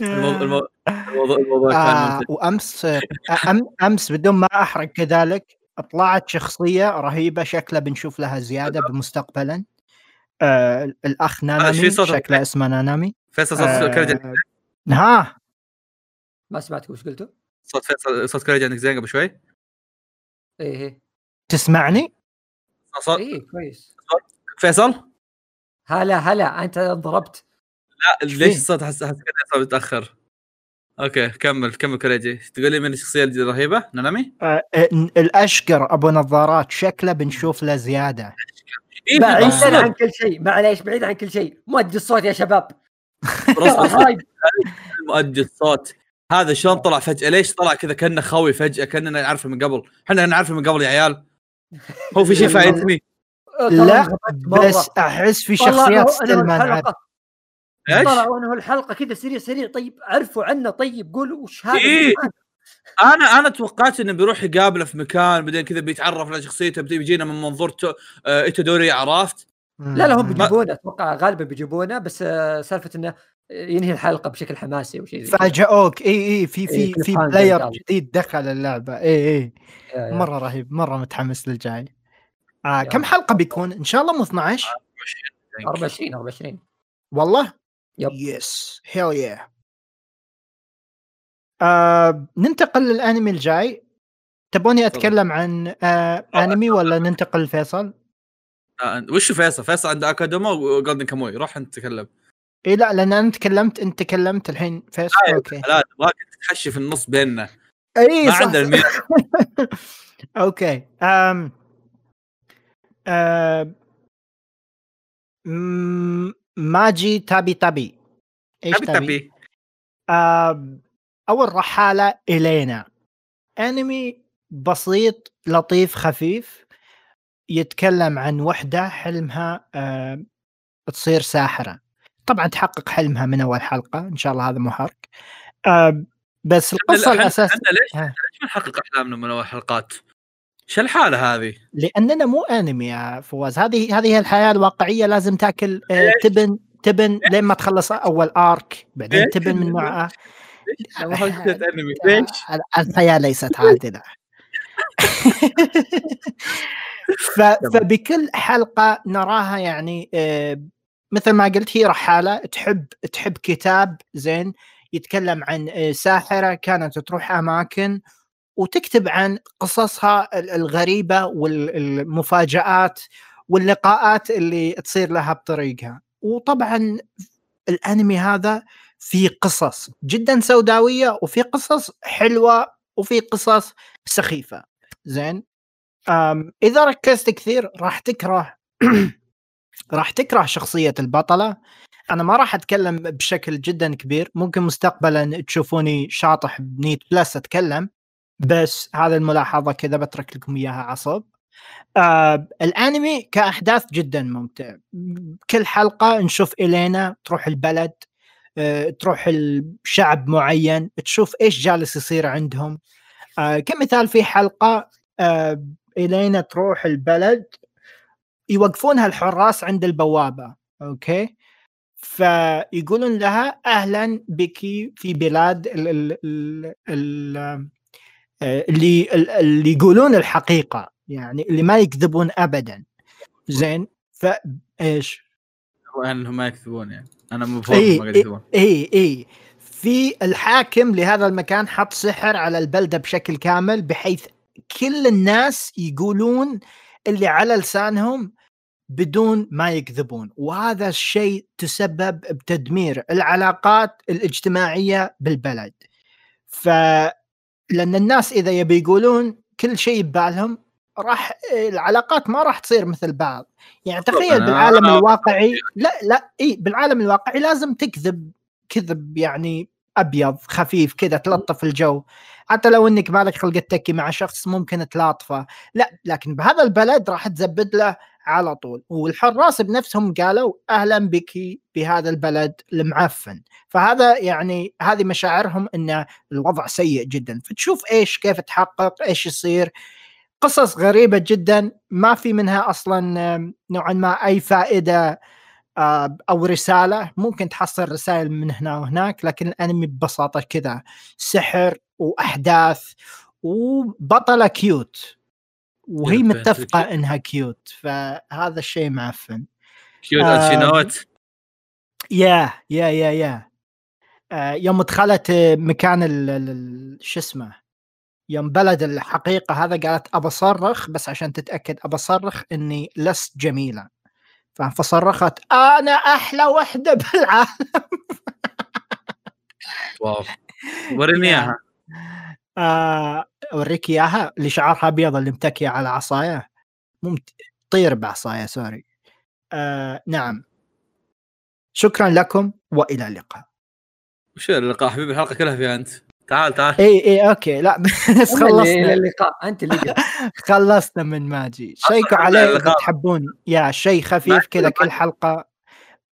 الموضوع الموضوع كان آه ممتع. وأمس أم أمس بدون ما أحرق كذلك طلعت شخصية رهيبة شكله بنشوف لها زيادة بمستقبلا. آه الأخ في نانامي شكله اسمه نانامي. فيصل صوت آه ها؟ ما سمعتك وش قلتوا؟ صوت فيصل صوت كرجع عندك زين قبل شوي. إيه إيه. تسمعني؟ صوت إيه كويس. فيصل؟ هلا هلا أنت ضربت. لا ليش؟ الصوت حس حس كذا متأخر. أوكي كمل كمل كريجي. تقول لي من الشخصية الرهيبة؟ نانامي؟ آه آه، الأشقر أبو نظارات. شكله بنشوف له زيادة. إيه بعيدا أصلاً. عن كل شيء. معليش بعيد عن كل شيء. مؤدي الصوت يا شباب. مؤدي الصوت. هذا شلون طلع فجأة؟ ليش طلع كذا كأنه خوي فجأة؟ كأننا نعرفه من قبل. إحنا نعرفه من قبل يا عيال. هو في شيء فايتني لا. بس أحس في شخصيات أنه إيش؟ طلعوا انه الحلقة كذا سريع سريع طيب عرفوا عنه طيب قولوا وش هذا إيه. أنا أنا توقعت إنه بيروح يقابله في مكان بعدين كذا بيتعرف على شخصيته بيجي- بيجينا من منظور تو- آه، ايتودوري عرفت؟ لا لا هم. بيجيبونه أتوقع غالبا بيجيبونه بس آه، سالفة إنه ينهي الحلقة بشكل حماسي وشيء زي كذا. فاجئوك إي إي في في إيه، في player. جديد دخل اللعبة إي إي. مرة رهيب مرة متحمس للجاي آه. كم حلقة بيكون إن شاء الله مو 12 24 24 والله yep. yes hell yeah آه ننتقل للأنمي الجاي. تبوني أتكلم عن آه أنمي ولا ننتقل لفيصل؟ آه، وش فيصل؟ فيصل عنده Akudama و Golden Kamuy روح أنت تكلم. إي لا لأن أنا تكلمت أنت تكلمت الحين فيصل. أيوة. okay. لا نبغاك تحشي في النص بيننا. إي ما صح. عندنا okay. أم... أم... ماجي تابي تابي إيش تبي تابي؟ تبي أم... أو الرحالة إلينا أنمي بسيط لطيف خفيف يتكلم عن وحدة حلمها أم... تصير ساحرة طبعا تحقق حلمها من أول حلقة إن شاء الله هذا مو حرق أم... بس القصة الأساس إحنا ليش. ليش ما نحقق أحلامنا من أول حلقات؟ شو الحالة هذه؟ لأننا مو أنمي يا فواز هذه هذه الحياة الواقعية لازم تأكل آه، تبن تبن لين ما تخلص أول ارك بعدين؟ تبن من نوعها ليش؟ أنمي ليش؟ آه، الحياة ليست عادلة. فبكل حلقة نراها يعني آه، مثل ما قلت هي رحالة تحب تحب كتاب زين يتكلم عن آه، ساحرة كانت تروح أماكن وتكتب عن قصصها ال- الغريبة والمفاجات واللقاءات اللي تصير لها بطريقها. وطبعا الأنمي هذا في قصص جدا سوداوية وفي قصص حلوة وفي قصص سخيفة. زين؟ إذا ركزت كثير راح تكره راح تكره شخصية البطلة. أنا ما راح أتكلم بشكل جدا كبير ممكن مستقبلا تشوفوني شاطح بنيت بلس أتكلم. بس هذا الملاحظة كذا بترك لكم إياها عصب. آه الأنمي كأحداث جدا ممتع. كل حلقة نشوف إلينا تروح البلد آه تروح الشعب معين تشوف إيش جالس يصير عندهم. آه كمثال في حلقة آه إلينا تروح البلد يوقفونها الحراس عند البوابة أوكي؟ فيقولون لها أهلا بك في بلاد ال ال ال ال آه، اللي اللي يقولون الحقيقة يعني اللي ما يكذبون ابدا. زين؟ فايش يعني أنهم ما يكذبون يعني. أنا مو بفهم ما يكذبون. اي اي في الحاكم لهذا المكان حط سحر على البلدة بشكل كامل بحيث كل الناس يقولون اللي على لسانهم بدون ما يكذبون. وهذا الشيء تسبب بتدمير العلاقات الاجتماعية بالبلد. ف لأن الناس إذا يبي يقولون كل شيء ببالهم راح العلاقات ما راح تصير مثل بعض. يعني تخيل بالعالم الواقعي لا لا إي بالعالم الواقعي لازم تكذب كذب يعني أبيض خفيف كذا تلطف الجو. حتى لو إنك مالك خلق تكي مع شخص ممكن تلاطفه. لا لكن بهذا البلد راح تزبد له على طول. والحراس بنفسهم قالوا أهلا بك بهذا البلد المعفن. فهذا يعني هذه مشاعرهم إن الوضع سيء جدا. فتشوف إيش كيف تحقق إيش يصير. قصص غريبة جدا ما في منها أصلا نوعا ما أي فائدة آه، أو رسالة. ممكن تحصل رسائل من هنا وهناك لكن الأنمي ببساطة كذا. سحر وأحداث وبطلة cute. وهي متفقة. إنها cute فهذا الشيء معفن cute آه، it's not yeah yeah yeah yeah آه، يوم دخلت مكان شو اسمه يوم بلد الحقيقة هذا قالت أبى اصرخ بس عشان تتأكد أبى اصرخ إني لست جميلة؟ فصرخت أنا أحلى وحدة بالعالم wow وريني يا. إياها آه، أوريك إياها اللي شعرها أبيض اللي متكية على عصاية. مو مت- طير بعصاية sorry. آه، نعم. شكرا لكم وإلى اللقاء. وش اللقاء حبيبي؟ الحلقة كلها فيها أنت. تعال تعال. إي إي okay. لا بس خلصنا إلى اللقاء. أنت اللي. خلصنا من ماجي. شيكوا عليه اذا. تحبون يا شيء خفيف كذا كل حلقة.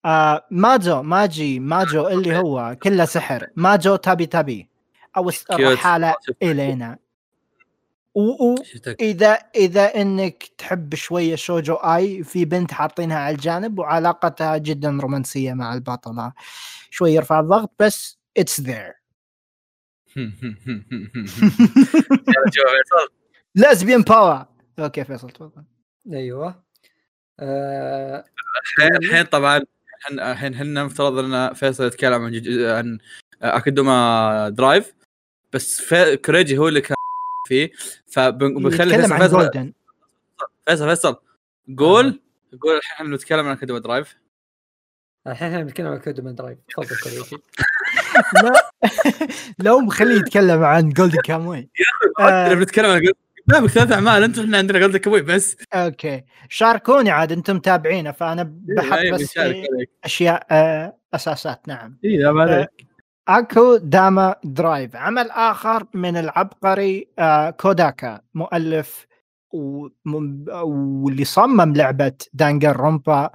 آه ماجو ماجي ماجو اللي هو. كله سحر. ماجو تابي تابي. أو. الرحالة. إلينا. و- و- شفتك. إذا إذا إنك تحب شوية shoujo ai في بنت حاطينها على الجانب وعلاقتها جدا رومانسية مع البطلة. شوي يرفع الضغط بس it's their lesbian power okay فيصل تفضل. أيوه. آه، الحين الحين طبعا الحين- الحين إحنا مفترض إن فيصل يتكلم عن عن Akudama Drive بس كريجي هو اللي كان فيه فبنخلي فيصل عن فيصل Golden. فيصل فيصل. قول. قول الحين إحنا بنتكلم عن Akudama Drive. الحين إحنا بنتكلم عن Akudama Drive. تفضل لا لو مخليه يتكلم عن Golden Kamuy. إحنا آه، بنتكلم عن قدامك ثلاث أعمال. أنتم إحنا عندنا Golden Kamuy بس. okay. شاركوني عاد أنتم متابعينه فأنا بحط إيه، بس إيه، عليك. أشياء آه، أساسات. نعم. اي لا ما عليك. Akudama Drive. عمل آخر من العبقري آه، كوداكا مؤلف واللي صمم لعبة Danganronpa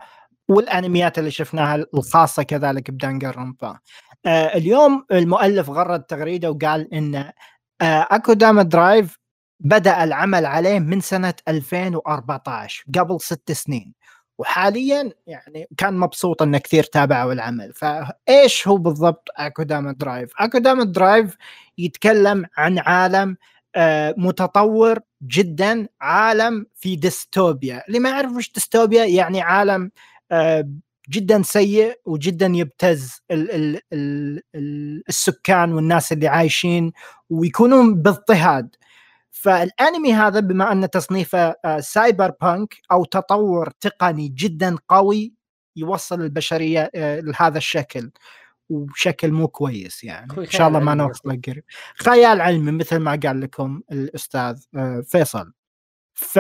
والأنميات اللي شفناها الخاصة كذلك ب Danganronpa آه، اليوم المؤلف غرد تغريدة وقال إن آه، Akudama Drive بدأ العمل عليه من سنة 2014 قبل ست سنين. وحاليا يعني كان مبسوط ان كثير تابعوا العمل. فايش هو بالضبط Akudama Drive Akudama Drive يتكلم عن عالم آه، متطور جدا عالم في ديستوبيا. اللي ما يعرف وش ديستوبيا يعني عالم آه، جدا سيء وجدا يبتز ال ال ال ال السكان والناس اللي عايشين ويكونون باضطهاد. فالانمي هذا بما أن تصنيفه آه، cyberpunk أو تطور تقني جدا قوي يوصل البشرية آه، لهذا الشكل وبشكل مو كويس يعني. إن شاء الله ما نوصل قريب. خيال علمي مثل ما قال لكم الأستاذ آه، فيصل. ف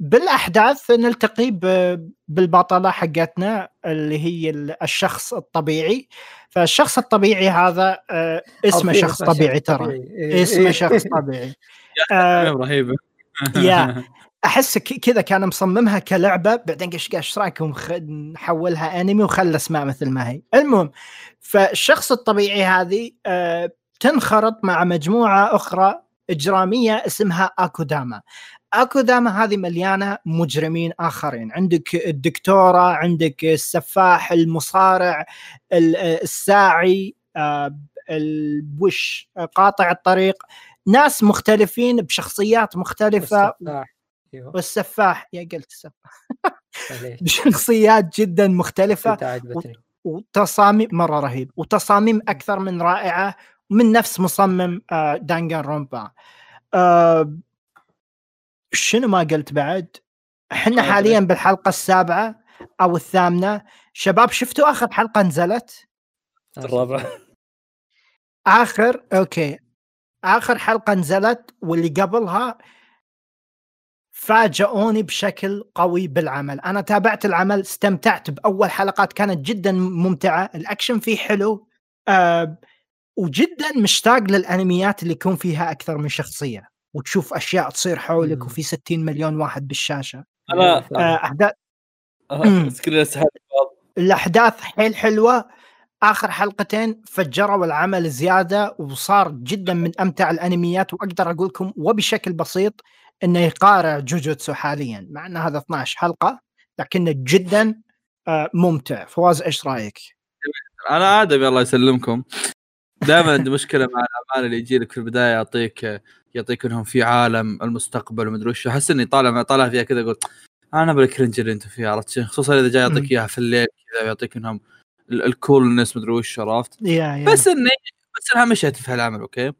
بالاحداث نلتقي بالبطلة حقتنا اللي هي ال- الشخص الطبيعي. فالشخص الطبيعي هذا اسمه شخص طبيعي ترى. إيه، اسمه إيه. شخص طبيعي. آه، رهيبة. يا أحس كذا كان مصممها كلعبة بعدين قش إيش رأيكم؟ نحولها انمي وخلى اسماء مثل ما هي. المهم فالشخص الطبيعي هذه آه، تنخرط مع مجموعة أخرى إجرامية اسمها أكوداما. أكوداما هذه مليانة مجرمين آخرين. عندك الدكتورة عندك السفاح المصارع ال- الساعي آه، الوش قاطع الطريق. ناس مختلفين بشخصيات مختلفة. والسفاح. أيوه. والسفاح. يا قلت السفاح. بشخصيات جدا مختلفة. وتصاميم مرة رهيب. وتصاميم أكثر من رائعة من نفس مصمم آه، دانجان رومبا آه، شنو ما قلت بعد؟ إحنا حاليا بالحلقة السابعة أو الثامنة. شباب شفتوا آخر حلقة نزلت؟ الرابع آخر؟ أوكي. آخر حلقة نزلت واللي قبلها فاجئوني بشكل قوي بالعمل. أنا تابعت العمل استمتعت بأول حلقات كانت جدا ممتعة. الأكشن فيه حلو. أه وجدا مشتاق للأنميات اللي يكون فيها أكثر من شخصية. وتشوف أشياء تصير حولك مم. وفي 60 مليون واحد بالشاشة. أنا أه أحداث آه، بعض. الأحداث حيل حلوة. آخر حلقتين فجروا العمل زيادة وصار جدا من أمتع الأنميات وأقدر أقول لكم وبشكل بسيط إنه يقارع جوجوتسو حاليا مع إن هذا 12 حلقة لكنه جدا آه، ممتع فواز إيش رأيك؟ أنا آدم الله يسلمكم دائما عندي مشكلة مع الأعمال اللي يجي لك في البداية يعطيك يعطيك إنهم في عالم المستقبل ومدري وش أحس إني طالع طالع فيها كذا أقول أنا بال cringe اللي انت فيه عرفت؟ خصوصا إذا جاي. يعطيك إياها في الليل كذا ويعطيك إنهم ال coolness مدري وش عرفت؟ بس اني بس انها مشيت في هالعمل okay؟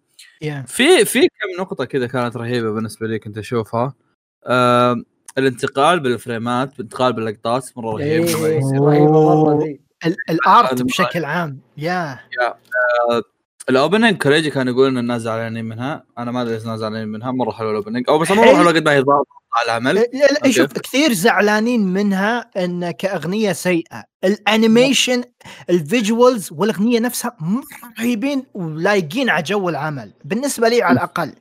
في في كم نقطة كذا كانت رهيبة بالنسبة لي كنت أشوفها. آه الانتقال بالفريمات الانتقال باللقطات مرة رهيب. إيه،. رهيبة مرة ال art بشكل عام. yeah ال opening كوريجي كان يقول ان الناس زعلانين منها. أنا ما أدري إيش الناس زعلانين منها. مرة حلوة ال opening. أو بس مرة حلو. حلوة قد ما هي ضابطه العمل لا- لا، okay. شوف كثير زعلانين منها إن كأغنية سيئة. ال animation ال visuals والأغنية نفسها مره رهيبين ولايقين على جو العمل. بالنسبة لي على الأقل.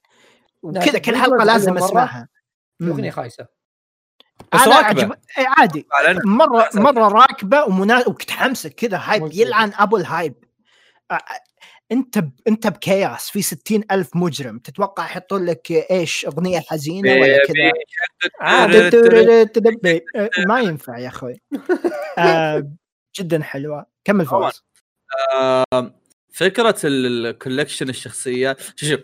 وكذا كل حلقه لازم. أسمعها. الاغنيه خايسة. بس أنا راكبة. عجب... إيه عادي. مره. مرة راكبة ومنا... وتحمسك كذا hype. يلعن أبو ال hype. انت ب... انت ب chaos في ستين ألف مجرم تتوقع يحطون لك إيش أغنية حزينة ولا كذا. ما ينفع يا أخوي آه، جدا حلوة كمل طبعاً. فواز فكرة ال collection الشخصيات شوف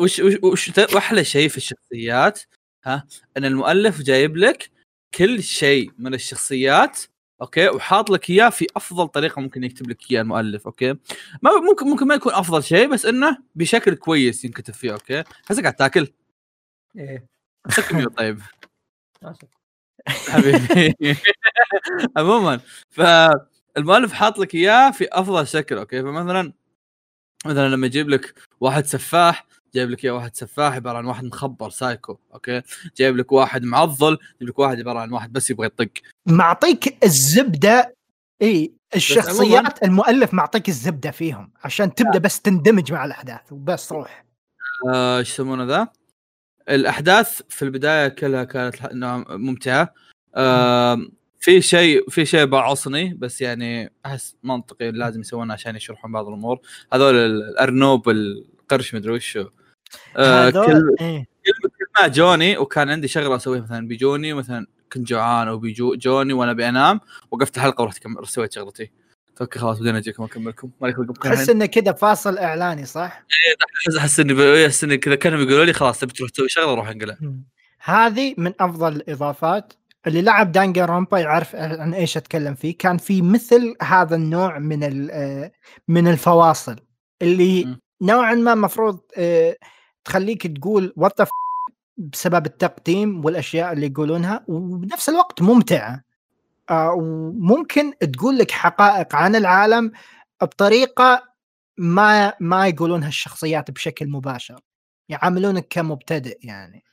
وش وش, واحلى شيء في الشخصيات ها إن المؤلف جايب لك كل شيء من الشخصيات أوكي؟ وحاط لك إياه في أفضل طريقة ممكن يكتب لك إياه المؤلف أوكي؟ ما ممكن ممكن ما يكون أفضل شيء بس إنه بشكل كويس ينكتب فيه أوكي؟ حسك قاعد تاكل. إيه. طيب. حبيبي. عموما فالمؤلف حاط لك إياه في أفضل شكل أوكي؟ فمثلا مثلا لما يجيب لك واحد سفاح جايب لك إياه واحد سفاح عبارة عن واحد مخبر سايكو أوكي؟ جايب لك واحد معضل جايب لك واحد عبارة عن واحد بس يبغى يطق. معطيك الزبدة إي الشخصيات المؤلف معطيك الزبدة فيهم عشان تبدأ بس تندمج مع الأحداث وبس روح. آه، إيش يسمونه ذا؟ الأحداث في البداية كلها كانت ممتعة. آه، في شيء في شيء بعصني بس يعني أحس منطقي لازم يسوونه عشان يشرحون بعض الأمور. هذول ال- الأرنوب القرش مدري وشو. آه، كل إيه. كل ما جوني وكان عندي شغلة أسويها مثلا بيجوني مثلا كنت جوعان أو بيجو جوني وأنا بانام وقفت الحلقة ورحت كم... سويت شغلتي. فك خلاص بدينا اجيكم اكملكم ما لكم تحس إنه كذا فاصل إعلاني صح؟ احس إني ب- أحس إني كذا كانوا بيقولوا لي خلاص تبي تروح تسوي شغلة روح انقلع. هذه من أفضل الإضافات. اللي لعب دانجر رومبا يعرف عن إيش أتكلم فيه. كان في مثل هذا النوع من آه، من الفواصل اللي. نوعا ما مفروض آه، تخليك تقول وات بسبب التقديم والأشياء اللي يقولونها وبنفس الوقت ممتعة آه، وممكن تقول لك حقائق عن العالم بطريقة ما ما يقولونها الشخصيات بشكل مباشر يعاملونك كمبتدئ يعني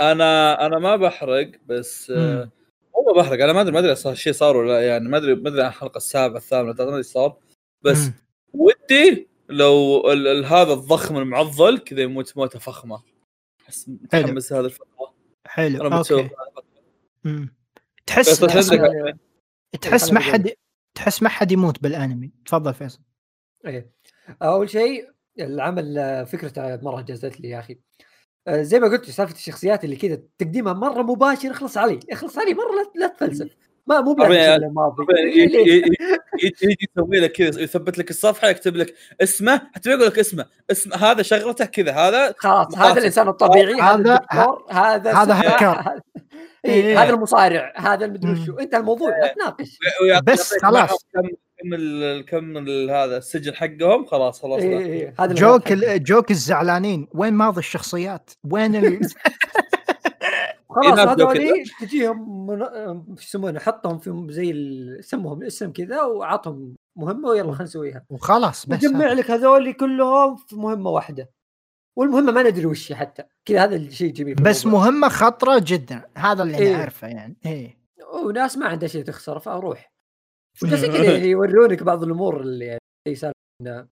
أنا أنا ما بحرق بس آه، مم. هو بحرق أنا ما أدري ما أدري صار شيء صار ولا لا يعني ما أدري ما أدري عن الحلقة السابعة الثامنة ما أدري صار بس مم. ودي لو ال ال هذا الضخم المعضل كذا يموت موتة فخمة. احس متحمس هذا الفترة حلو. أنا مم. تحس تحس, تحس ما حد تحس ما حد يموت بالأنمي. تفضل فيصل. إيه أول شيء العمل فكرته مرة جازت لي يا أخي. آه، زي ما قلت سالفة الشخصيات اللي كذا تقديمها مرة مباشر اخلص علي. اخلص علي مرة لا, لا تفلسف. ما مو يجي يسوي لك كذا يثبت لك الصفحة يكتب لك اسمه حتى يقول لك اسمه اسم هذا شغلته كذا هذا خلاص. هذا الإنسان الطبيعي هذا هذا- هذا هكر. هذا- إيه هذا المصارع هذا المدري وشو أنت الموضوع لا تناقش بس خلاص. كم كم ال- كم ال- هذا السجن حقهم خلاص خلاص إيه. إيه جوك جوك الزعلانين وين ماضي الشخصيات؟ وين ال... خلاص هذول تجيهم من... يسمونه حطهم في زي ال- سمهم اسم كذا وعطهم مهمة ويلا خلينا نسويها. وخلاص بس نجمع هذا. لك هذول كلهم في مهمة واحدة. والمهمة ما ندري وش هي حتى. كذا هذا الشيء الجميل في بس الموضوع. مهمة خطرة جدا. هذا اللي إيه. أنا أعرفه يعني. إيه. وناس ما عندها شيء تخسر فأروح. بس كذا يعني يورونك بعض الأمور اللي يعني زي سالفة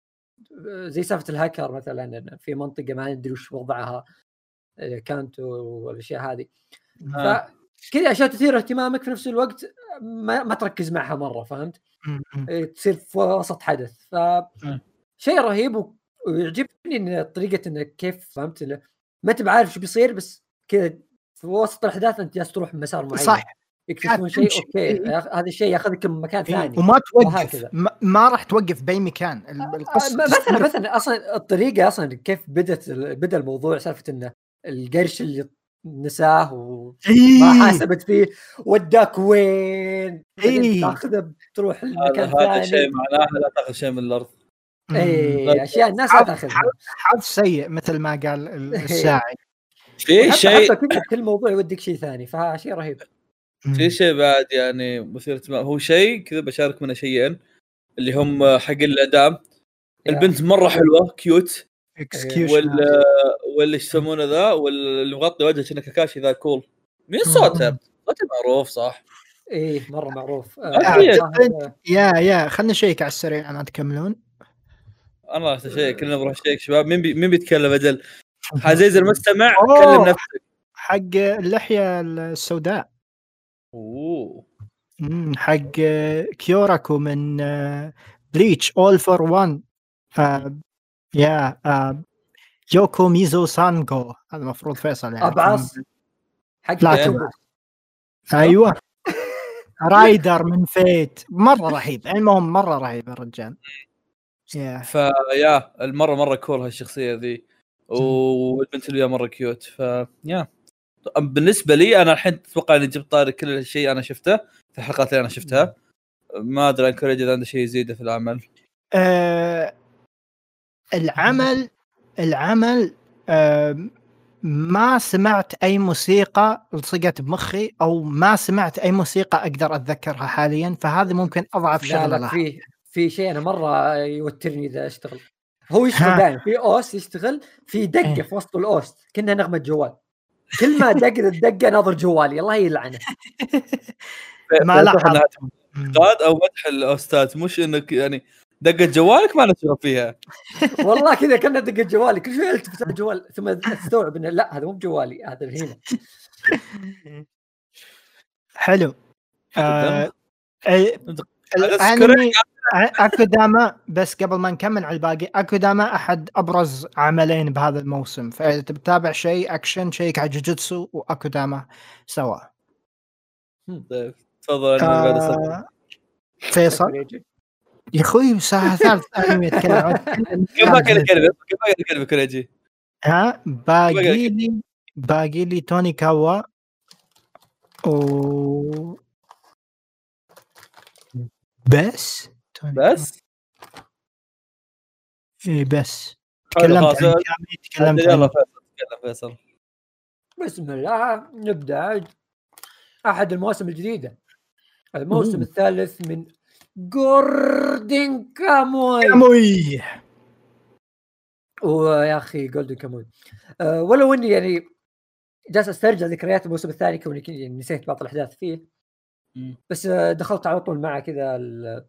زي سالفة الهاكر مثلا في منطقة ما ندري وش وضعها. إيه، كانت والأشياء هذه آه. فكذا أشياء تثير اهتمامك في نفس الوقت ما, ما تركز معها مرة فهمت؟ إيه، تصير في وسط حدث ف شيء رهيب ويعجبني إن طريقة انك كيف فهمت إنه ما أنت بعارف شو بيصير بس كذا في وسط الأحداث أنت جالس تروح مسار معين صح يكتشفون شيء. أوكي إيه. ياخ- هذا الشيء ياخذك من مكان إيه. ثاني وما توقف وهكذا. ما, ما راح توقف بأي مكان ال- آه، القصة مثلا. مثلا أصلا الطريقة أصلا كيف بدت بدأ الموضوع سالفة إنه القرش اللي نساه وما إيه. حاسبت فيه وداك وين؟ إيه. تاخذه بتروح هذا المكان هذا شيء ثاني. معناه لا تاخذ شيء من الأرض. اي أشياء الناس ما حظ- تاخذها. حظ- سيء مثل ما قال ال- الساعي. في شيء كل موضوع يوديك شيء ثاني فشيء رهيب. في شيء بعد يعني مثير اهتمام. هو شيء كذا بشارك منه شيئين اللي هم حق الاعدام البنت مرة حلوة cute execution وال واللي إيش يسمونه ذا؟ واللي مغطي وجهه كأنه كاكاشي ذا cool مين صوته؟ صوته معروف صح؟ إيه مرة معروف. أكيد. آه، يا يا خلنا نشيك على السريع أنا تكملون أنا راح شيء كلنا بنروح نشيك شباب. مين بي... مين بيتكلم أجل؟ عزيز المستمع. كلم نفسك. حق اللحية السوداء. أوه. حق كيوراكو من بليتش All for One يا آه، يوكو ميزو سانجو هذا المفروض فيصل يعني. ابعص حق. أيوه. Rider من Fate. مرة رهيب. المهم مرة رهيب الرجال. yeah. ف yeah المرة مرة cool هالشخصية ذي. والبنت اللي مرة cute. ف yeah. بالنسبة لي أنا الحين أتوقع إني جبت طاري كل شيء أنا شفته في الحلقات اللي أنا شفتها. ما أدري إن كوريجي إذا عنده شيء يزيده في العمل. آه العمل العمل ما سمعت أي موسيقى لصقت بمخي أو ما سمعت أي موسيقى أقدر أتذكرها حاليا فهذه ممكن أضعف شغلة لا في في شيء أنا مرة يوترني إذا أشتغل. هو يشتغل. دائما في OST يشتغل في دقة إيه. في وسط ال OST كانها نغمة جوال. كل ما دق الدقة ناظر جوالي الله يلعنه. ما لاحظت انتقاد أو مدح الأستاذ مش إنك يعني دقة جوالك ما نشوف فيها. والله كذا كانها دقة جوالي كل شوي التفت على الجوال ثم استوعب إنه لا هذا مو بجوالي هذا هنا. حلو. آه أي- أنت- الانمي أ- اكوداما بس قبل ما نكمل على الباقي اكوداما أحد أبرز عملين بهذا الموسم. فإذا تتابع شيء أكشن شيك على جوجوتسو واكوداما سوا. طيب تفضل. آه فيصل. يا أخوي ساعه ثالث انمي يتكلم كيف باقي الكلمة كيف باقي كوريجي؟ ها؟ باقي لي باقي لي توني كاوا و بس؟ توني بس؟ اي بس. حلو، تكلمت. عن تكلمت يلا فيصل بسم الله نبدأ. أحد المواسم الجديدة. الموسم. الثالث من Golden Kamuy Kamuy ويا أخي Golden Kamuy أه ولو إني يعني جالس أسترجع ذكريات الموسم الثاني كوني يعني نسيت بعض الأحداث فيه. بس آه، دخلت على طول معه كذا ال-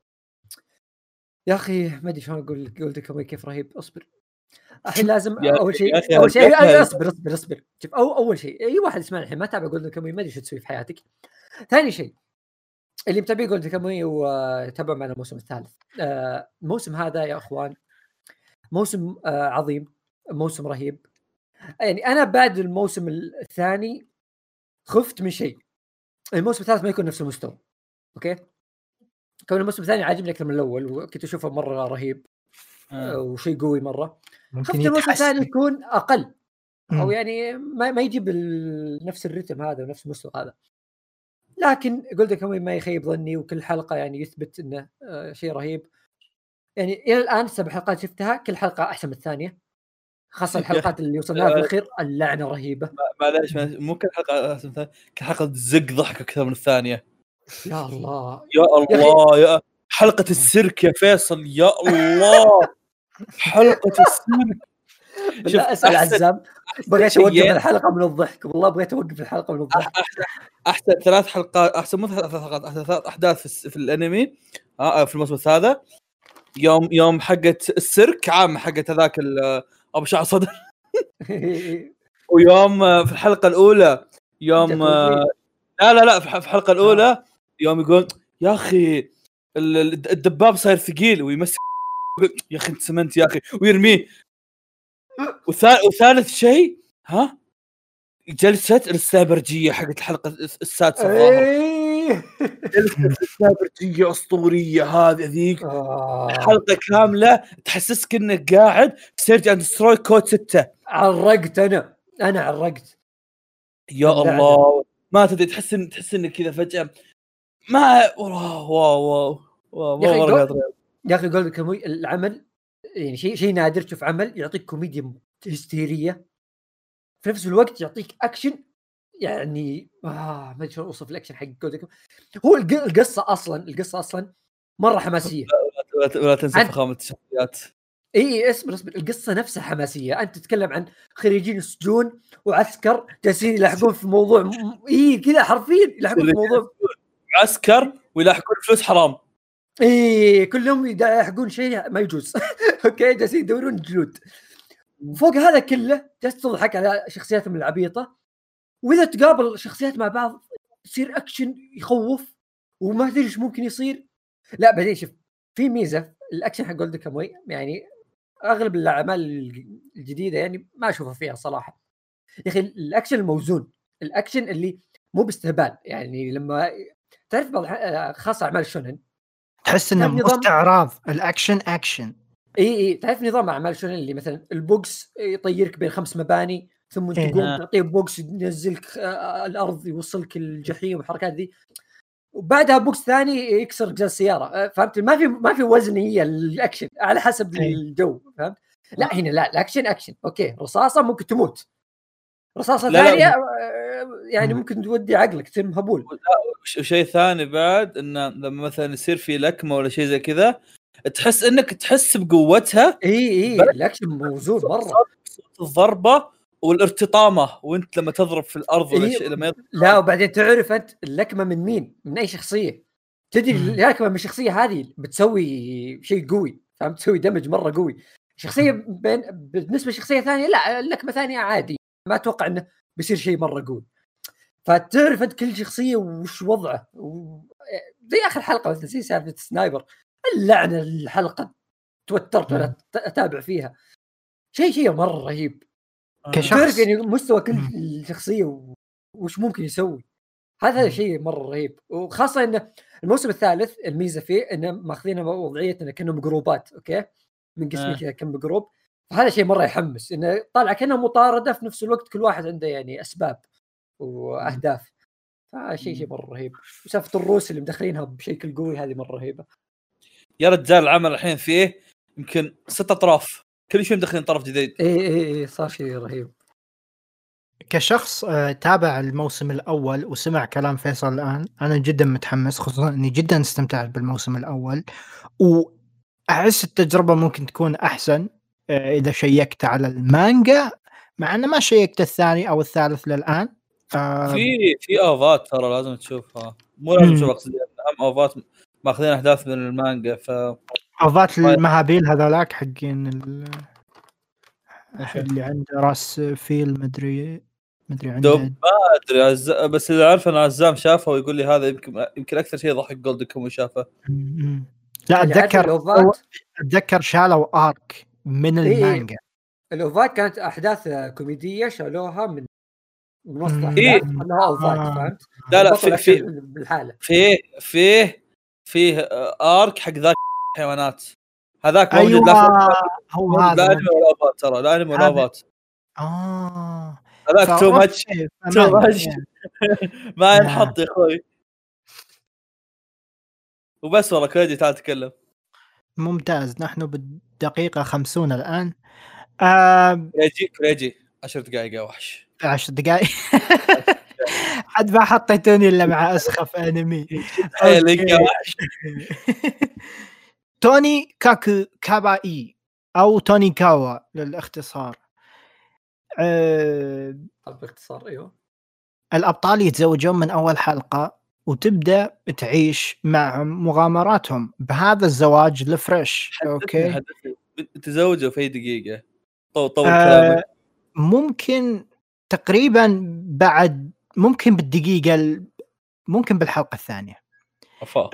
يا أخي ما أدري شلون أقول Golden Kamuy كيف رهيب. أصبر. الحين لازم أول شيء أول شيء أصبر أصبر أصبر. شوف أو أول شيء أي واحد يسمعني الحين ما تابع Golden Kamuy ما أدري شو تسوي في حياتك. ثاني شيء اللي متابع Golden Kamuy وتابع معنا الموسم الثالث. آه، الموسم هذا يا أخوان موسم آه، عظيم موسم رهيب. يعني أنا بعد الموسم الثاني خفت من شيء. الموسم الثالث ما يكون نفس المستوى أوكي؟ كون الموسم الثاني عاجبني أكثر من الأول وكنت أشوفه مرة رهيب آه، آه. وشيء قوي مرة. خفت الموسم الثاني يكون أقل أو. يعني ما, ما يجيب نفس الريتم هذا ونفس المستوى هذا. لكن جولدن كاموي ما يخيب ظني وكل حلقة يعني يثبت إنه آه، شيء رهيب. يعني إلى الآن سبع حلقات شفتها كل حلقة أحسن من الثانية. خاصة الحلقات اللي وصلنا لها في الأخير اللعنة رهيبة. معليش مو كل حلقة أحسن من الثانية، كل حلقة زق ضحك أكثر من الثانية. يا الله. يا الله يا حلقة السيرك يا فيصل يا الله. حلقة السيرك. شوف، لا اسال عزام. بغيت. أوقف الحلقة من الضحك. والله بغيت أوقف الحلقة من الضحك. أحسن ثلاث حلقات أحسن مو ثلاث حلقات أحسن ثلاث أحداث في, الأنمي. آه في الموسم هذا يوم يوم حقت السيرك عامه حقت هذاك ال- أبو شعر صدر. ويوم آه، في الحلقة الأولى يوم آه، لا لا لا في الح- في الحلقة الأولى يوم يقول يا أخي ال- ال- الدباب صاير ثقيل. ويمسك يا أخي انت سمنت يا أخي. ويرميه. وثالث شيء ها؟ جلسة السنايبرجية حقت الحلقة الس- السادسة الظاهر. إيه. جلسة السنايبرجية أسطورية هذه ذيك. آه. حلقة كاملة تحسسك إنك قاعد search and destroy COD 6 عرقت أنا. أنا عرقت. يا. الله. ما تدري تحس ان تحس إنك كذا فجأة. ما wow wow wow wow جو- قادر. يا أخي Golden Kamuy العمل؟ يعني شيء شيء نادر. تشوف عمل يعطيك كوميديا هستيرية في نفس الوقت يعطيك أكشن يعني آه ما أدري شلون أوصف الأكشن حق Kamuy هو الق- القصة أصلا القصة أصلا مرة حماسية. ولا- تنسى فخامة الشخصيات. إي اصبر اصبر القصة نفسها حماسية. أنت تتكلم عن خريجين السجون وعسكر جالسين يلحقون في موضوع م- إي كذا حرفيا يلحقون في موضوع عسكر ويلاحقون فلوس حرام. اي كلهم يلحقون شيء ما يجوز. okay جالسين يدورون جلود. فوق هذا كله جالس تضحك على شخصياتهم العبيطة. وإذا تقابل شخصيات مع بعض يصير اكشن يخوف وما تدري إيش ممكن يصير. لا بعدين شوف في ميزة الاكشن حق Golden Kamuy يعني أغلب الأعمال الجديدة يعني ما أشوفها فيها صراحة. يا أخي الاكشن الموزون الاكشن اللي مو باستهبال. يعني لما تعرف بعض الح- خاصة أعمال الشونن تحس إنه استعراض الأكشن أكشن. إي إي. تعرف نظام أعمال شونن اللي مثلا البوكس يطيرك بين خمس مباني ثم إيه. تقوم تعطيه بوكس ينزلك آه، الأرض يوصلك الجحيم والحركات ذي. وبعدها بوكس ثاني يكسر جزاز السيارة. آه، فهمت؟ ما في ما في وزنيه الأكشن على حسب إيه. الجو فهمت؟ لا هنا لا الأكشن أكشن. okay رصاصة ممكن تموت. رصاصة لا، لا. ثانية آه، يعني ممكن تودي عقلك تصير مهبول وش- وشيء ثاني بعد انه لما مثلا يصير في لكمة ولا شيء زي كذا تحس إنك تحس بقوتها إي إي الأكشن موزون مرة الضربة والارتطامة وأنت لما تضرب في الأرض ولا إيه. شيء لما يضرب لا وبعدين تعرف أنت اللكمة من مين؟ من أي شخصية؟ تدري. اللكمة من الشخصيه هذه بتسوي شيء قوي فهمت تسوي دمج مرة قوي شخصية بين بالنسبة لشخصية ثانية لا اللكمة ثانية عادي ما أتوقع إنه بيصير شيء مرة قوي. فتعرف انت كل شخصية وش وضعه. و... زي آخر حلقة مثلا زي سالفة سنايبر. اللعنة الحلقة توترت ولا أتابع فيها. شيء شيء مرة رهيب. كشخص. تعرف يعني مستوى كل. شخصية و- وش ممكن يسوي. هذا مم. شيء مرة رهيب. وخاصة انه الموسم الثالث الميزة فيه انه ماخذينه وضعيه انه كأنهم جروبات okay؟ من قسمين آه. كذا كم group. فهذا شيء مرة يحمس إنه طالع كانها مطاردة في نفس الوقت كل واحد عنده يعني أسباب وأهداف. فشيء شيء مرة رهيب. وسالفة الروس اللي مدخلينها بشكل قوي هذه مرة رهيبة. يا رجال العمل الحين فيه يمكن ست أطراف. كل شوي مدخلين طرف جديد. اي اي اي صار شيء رهيب. كشخص آه، تابع الموسم الأول وسمع كلام فيصل الآن أنا جدا متحمس خصوصا إني جدا استمتعت بالموسم الأول وأحس التجربة ممكن تكون أحسن. إذا شيكت على المانجا مع إنه ما شيكت الثاني أو الثالث للآن. آه، في في اوفات ترى لازم تشوفها. مو لازم. تشوف اقصد أهم اوفات ماخذين أحداث من المانجا ف اوفات. المهابيل هذولاك حقين ال- اللي عنده راس فيل مدري مدري عنده. ما أدري عز... بس اللي أعرف إن عزام شافه ويقول لي هذا يمكن يمكن أكثر شيء ضحك Golden Kamuy شافه م- لا عارف أتذكر؟ أتذكر شالوا arc. من إيه. المانجا الأوفات كانت أحداث كوميدية شالوها من من وسط مم. أحداث إيه. خلوها أوفات آه. فهمت؟ لا لا في في بالحالة فيه فيه فيه آه، آرك حق ذاك حيوانات هذاك موجود أيوه لا في- هو موجود لا هذا انمي ولا أوفات ترى لا أنمي ولا هذا. اوفات آه هذاك تو ماتش فمان. ماتش. ما. ينحط يا أخوي وبس والله كريدي تعال تكلم ممتاز نحن بالدقيقة خمسون الآن. آه كريجي كريجي 10 دقائق يا وحش. عشر دقائق. حد ما حطيتوني إلا مع أسخف أنمي. Tonikaku Kawaii أو Tonikawa للاختصار. أه باختصار أيوه. الأبطال يتزوجون من أول حلقة. وتبدأ تعيش معهم مغامراتهم. بهذا الزواج ال fresh. okay. تزوجوا في دقيقة؟ طول طول آه ممكن تقريبا بعد ممكن بالدقيقة ال- ممكن بالحلقة الثانية.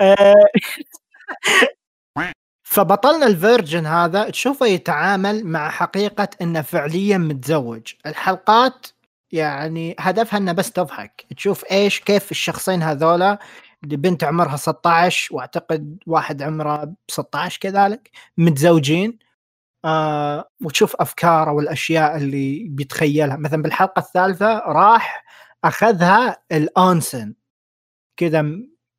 آه، فبطلنا الفيرجن هذا. تشوفه يتعامل مع حقيقة إنه فعليا متزوج. الحلقات يعني هدفها إنه بس تضحك. تشوف إيش كيف الشخصين هذولا بنت عمرها 16 وأعتقد واحد عمره 16 كذلك متزوجين آه وتشوف أفكاره والأشياء اللي بيتخيلها. مثلا بالحلقة الثالثة راح أخذها الانسن كذا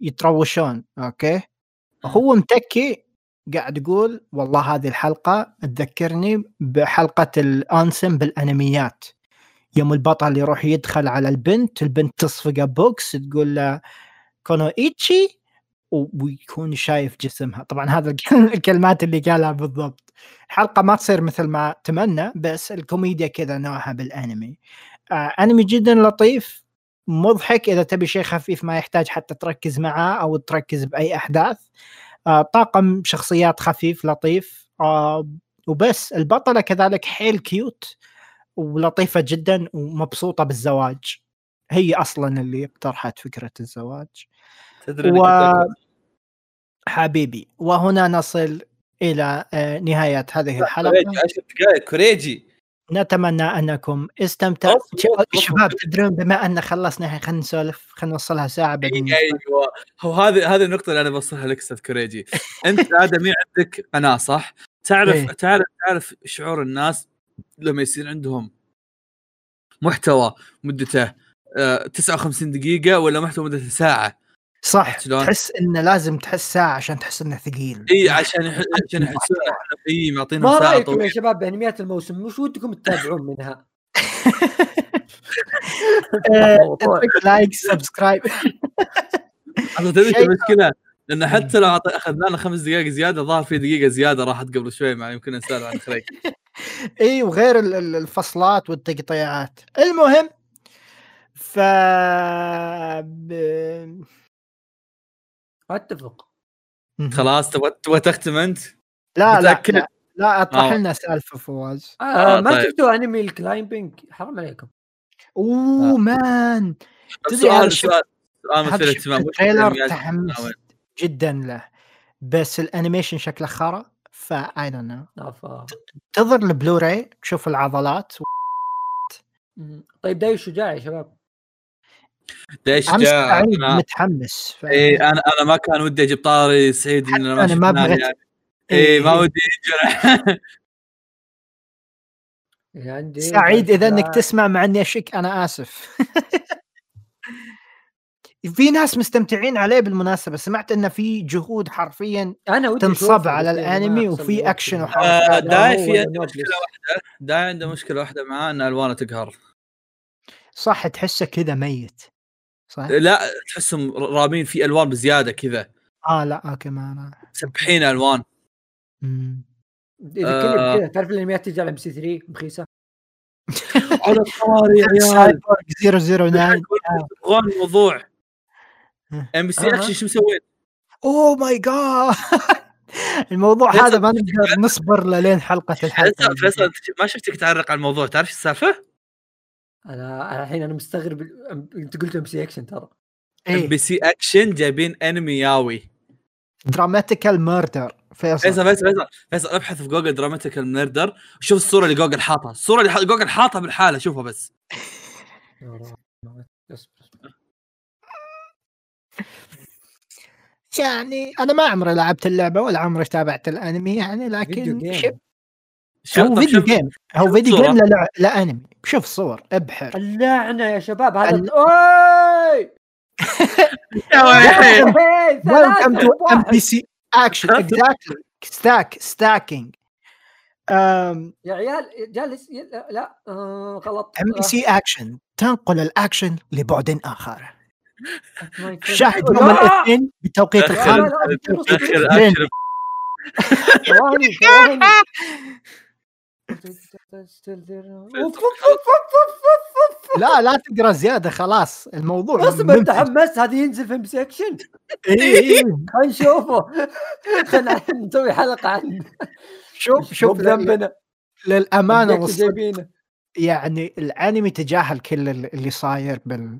يتروشون okay؟ هو متكي قاعد يقول والله هذه الحلقة تذكرني بحلقة الانسن بالأنميات. يوم البطل يروح يدخل على البنت البنت تصفقه بوكس تقول له このエッチ ويكون شايف جسمها. طبعا هذا الك- الكلمات اللي قالها بالضبط. الحلقة ما تصير مثل ما تمنى بس الكوميديا كذا نوعها بالأنمي. آه أنمي جدا لطيف مضحك. إذا تبي شيء خفيف ما يحتاج حتى تركز معاه أو تركز بأي أحداث. آه طاقم شخصيات خفيف لطيف. آه وبس. البطلة كذلك حيل cute. ولطيفة جدا ومبسوطة بالزواج. هي أصلا اللي اقترحت فكرة الزواج. تدري و... حبيبي وهنا نصل إلى آه، نهاية هذه الحلقة. كوريجي 10 دقائق كوريجي. نتمنى أنكم استمتعتوا. شباب تدرون بما أن خلصنا خلينا نسولف خلينا نوصلها ساعة بعدين أيوه هو هذه هذه النقطة اللي أنا بوصلها لك أستاذ كوريجي. أنت آدمي عندك قناه صح؟ تعرف إيه. تعرف تعرف شعور الناس لما يصير عندهم محتوى مدته آه 59 دقيقة ولا محتوى مدته ساعة. صح؟ تحس انه لازم تحس ساعة عشان تحس إنه ثقيل. إي عشان عشان يحسون إحنا إي معطينا ما ساعة رأيكم يا شباب بانميات الموسم وش ودكم تتابعون منها؟ آه، like subscribe أنا تدري المشكلة؟ لأن حتى لو اخذنا لنا خمس دقائق زيادة ظهر في دقيقة زيادة راحت قبل شوي مع يمكن نسال عن خريج إي وغير ال- ال- الفصلات والتقطيعات. المهم ف أتفق. خلاص تبغى تختم أنت؟ لا لا؟ لا, لا أطرح آه. لنا سالفه فواز. آه آه، ما طيب. شفتوا أنمي ال climbing؟ حرام عليكم. أوه man. تدري سؤال سؤال سؤال مثير اهتمام تحمست جدا له. بس ال animation شكله خرا. ف I don't know انتظر البلوراي تشوف العضلات مم. طيب داي الشجاع يا شباب جاء سعيد أنا- متحمس ف... اي أنا أنا ما كان ودي أجيب طاري سعيد اننا ما أنا ما بغيت- يعني. إيه، اي ما إيه. ودي ينجرح عندي سعيد إذا إنك. تسمع مع إني أشك أنا آسف في ناس مستمتعين عليه بالمناسبة سمعت إنه في جهود حرفيا أنا ودي تنصب على يعني أحصل وفي أكشن يعني. وحركات. آه، داي في عنده. مشكلة واحدة داي عنده مشكلة واحدة معاه إن ألوانه تقهر صح تحسه كذا ميت صح؟ لا تحسهم رامين في ألوان بزيادة كذا آه لا أوكي ما أنا مسبحين ألوان مم. يذكرني آه. بكذا تعرف الانميات تجي على MBC 3 رخيصة على الطاري يا عيال سايبورغ 009 يبغون الموضوع MBC. Action شو مسوين؟ oh my god الموضوع هذا ما نقدر نصبر لين حلقة الحلقة فيصل ما شفتك تعرق على الموضوع تعرف السالفة؟ أنا أنا الحين أنا مستغرب أنت قلت MBC Action ترى. أم إيه BC Action جايبين أنمي yaoi. DRAMAtical Murder فيصل. فيصل فيصل فيصل أبحث في Google DRAMAtical Murder شوف الصورة اللي جوجل حاطها. الصورة اللي جوجل حاطها بالحالة شوفها بس. يعني أنا ما عمري لعبت اللعبة ولا عمري تابعت الأنمي يعني لكن شب هو video game هو video. game لا لا, انمي شوف صور ابحر. اللعنة يا شباب هذا ال- أوي! ويلكم تو ام. بي سي اكشن اكزاكتلي ستاك ستاكينج ام يا عيال جالس لا, آه غلط. بي سي اكشن تنقل الأكشن لبعد آخر. شاهد لا! يوم الأثنين بتوقيت لا، لا، ثواني ثواني تقرأ زيادة خلاص. الموضوع اصبر. تحمست هذا ينزل في MBC Action إيه. خلينا نشوفه. خلينا نسوي حلقة عنه شوف شوف ذنبنا. للأمانة يعني الأنمي تجاهل كل ال- اللي صاير بال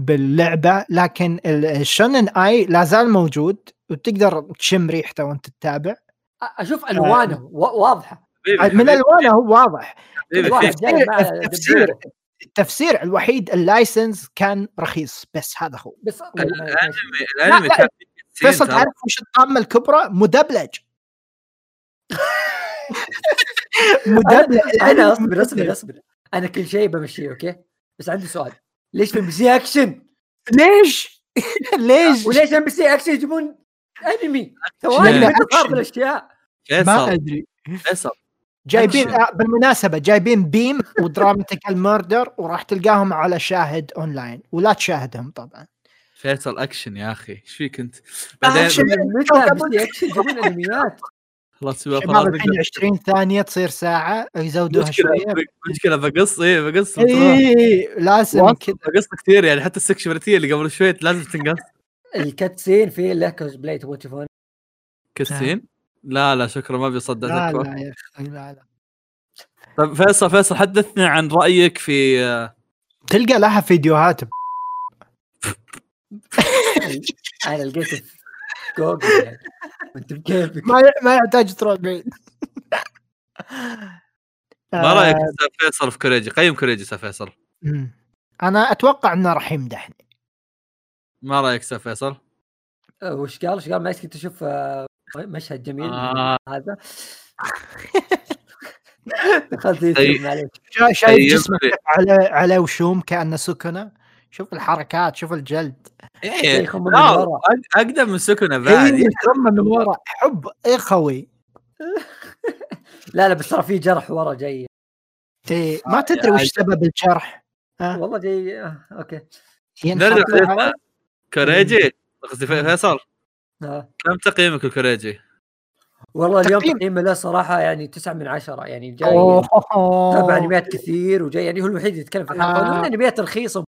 باللعبة لكن ال- ال shounen-ai لا زال موجود وتقدر تشم ريحته وانت تتابع. أشوف ألوانه وا- واضحة. من ألوانه هو واضح. التفسير التفسير الوحيد ال license كان رخيص بس هذا هو. بس الانمي الأنمي لا، كان فيصل. تعرف وش الطامه الكبرى؟ مدبلج. مدبلج. أنا أصبر أصبر أصبر. أنا كل شيء بمشيه أوكي؟ بس عندي سؤال. ليش في MBC Action؟ ليش؟ ليش؟ وليش MBC Action؟ يجيبون أنمي. ثواني أكشن. الاشياء ما أدري. فيصل. جايبين. آه، بالمناسبة جايبين بيم ودراماتيكال ميردر وراح تلقاهم على شاهد أونلاين. ولا تشاهدهم طبعا. فيصل أكشن يا أخي. إيش فيك أنت؟ بعدين أكشن؟ أنميات. خلاص شباب خلاص. الحين 20 ثانية تصير ساعة يزودوها مشكلة شوية. مشكلة بقص إيه بقص اي لازم كذا. بقص كثير يعني حتى السكشواليتيه اللي قبل شوي لازم تنقص. الكاتسين في له كوزبلاي تبغى تشوفون كسين لا لا شكرا ما بيصدق لا. لا يا أخي لا لا طيب فيصل فيصل حدثنا عن رأيك في تلقى لها فيديوهات أنا لقيته في جوجل يعني. أنت بكيفك؟ ما ما يحتاج تروح بعيد. ما رأيك آه، أستاذ فيصل في كوريجي؟ قيم كوريجي أستاذ فيصل. أنا أتوقع إنه راح يمدحني. ما رأيك أستاذ فيصل؟ آه، وش قال؟ وش قال؟ ما كنت أشوف آه، مشهد جميل آه. هذا. دخلت. يوتيوب معليش. شا- شايف. جسمه على على وشوم كأنه سكنة؟ شوف الحركات شوف الجلد إيه اقدم من سكنة بعد اي ثم من ورا حب أخوي لا لا بس ترى في جرح ورا جاي إيه ما تدري وش سبب الجرح ها والله جاي آه، أوكي نرجع؟ كوريجي قصدي في- فيصل آه. كم تقييمك الكوريجي؟ والله اليوم تقييم. تقييمه له صراحة يعني تسعة من عشرة يعني جاي. تابع انميات كثير وجاي يعني هو الوحيد اللي يتكلم في الحلقة آه. آه. انميات رخيصه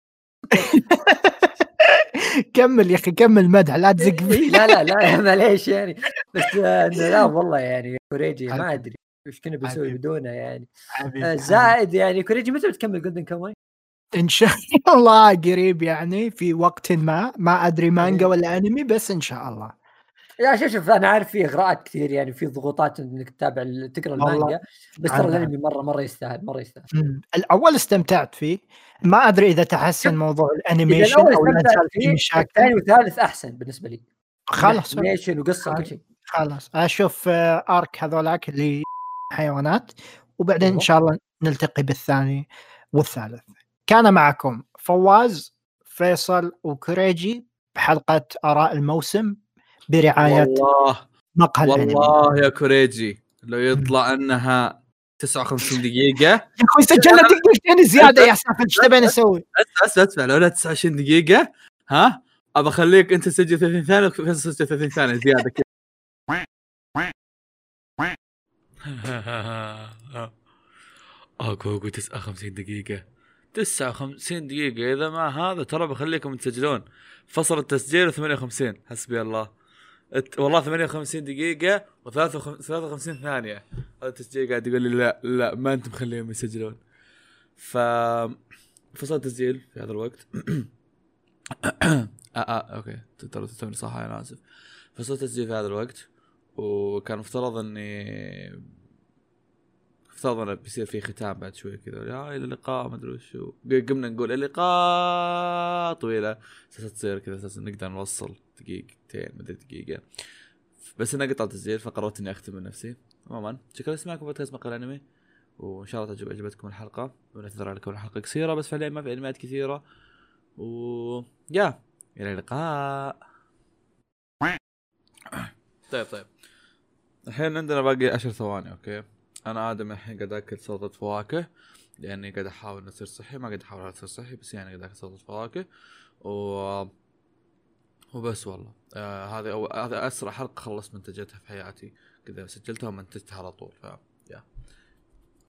كمل يا أخي كمل مدح لا تزق إيه، فيه لا لا لا معليش يعني بس آه، لا والله يعني كوريجي ما أدري وش كنا بنسوي. بدونه يعني آه،. زائد يعني كوريجي متى بتكمل Golden Kamuy؟ إن شاء الله قريب يعني في وقت ما ما أدري مانجا ولا انمي بس إن شاء الله يا شوف شوف أنا عارف في إغراءات كثير يعني في ضغوطات إنك تتابع تقرأ. المانجا بس ترى. الأنمي مرة مرة يستاهل مرة يستاهل. الأول استمتعت فيه. ما أدري إذا تحسن موضوع ال animation أو لا في مشاكل الثاني والثالث أحسن بالنسبة لي. خلاص. animation وقصة كل شيء. خلاص. أشوف آه، arc هذولاك اللي حيوانات وبعدين إن. شاء الله نلتقي بالثاني والثالث. كان معكم فواز فيصل وكريجي بحلقة آراء الموسم. برعاية والله مقهى الأنمي. والله يا كوريجي لو يطلع إنها 59 دقيقة. يا أخوي سجلنا دقيقتين زيادة يا سافر إيش تبين أسوي؟ اسمع اسمع اسمع لو لها 29 دقيقة ها؟ أبى أخليك أنت تسجل 30 ثانية وفيصل يسجل 30 ثانية زيادة كذا. اكو أكو 59 دقيقة. 59 دقيقة إذا ما هذا ترى بخليكم تسجلون. فصل التسجيل 58 حسبي الله. والله 58 دقيقة و53 ثانية. هذا التسجيل قاعد يقول لي لا لا ما أنتم مخليهم يسجلون. ف فصل التسجيل في هذا الوقت. آه, آه أوكي. ترى تتمني صح أنا آسف. فصل التسجيل في هذا الوقت وكان مفترض اني افترض إنه بيصير في ختام بعد شوي كذا. يا إلى اللقاء ما أدري وشو قمنا نقول اللقاء طويلة. تصير كذا أساس نقدر نوصل دقيقتين ما ادري دقيقة. بس انه قطع تسجيل فقررت إني أختم من نفسي. عموما شكرا لسماعكم بودكاست مقال أنمي. وإن شاء الله تعجب عجبتكم الحلقة. ونعتذر على الحلقة قصيرة بس فعليا ما في أنميات كثيرة. و يا إلى اللقاء. طيب طيب. الحين عندنا باقي عشر ثواني أوكي. أنا آدم الحين قاعد أكل سلطة فواكه. لاني قاعد أحاول اصير صحي. ما قاعد أحاول اصير صحي بس يعني قاعد أكل سلطة فواكه. و وبس والله. آه هذه أو... هذا أسرع حلقة خلصت منتجتها في حياتي. كذا سجلتها ومنتجتها على طول ف يا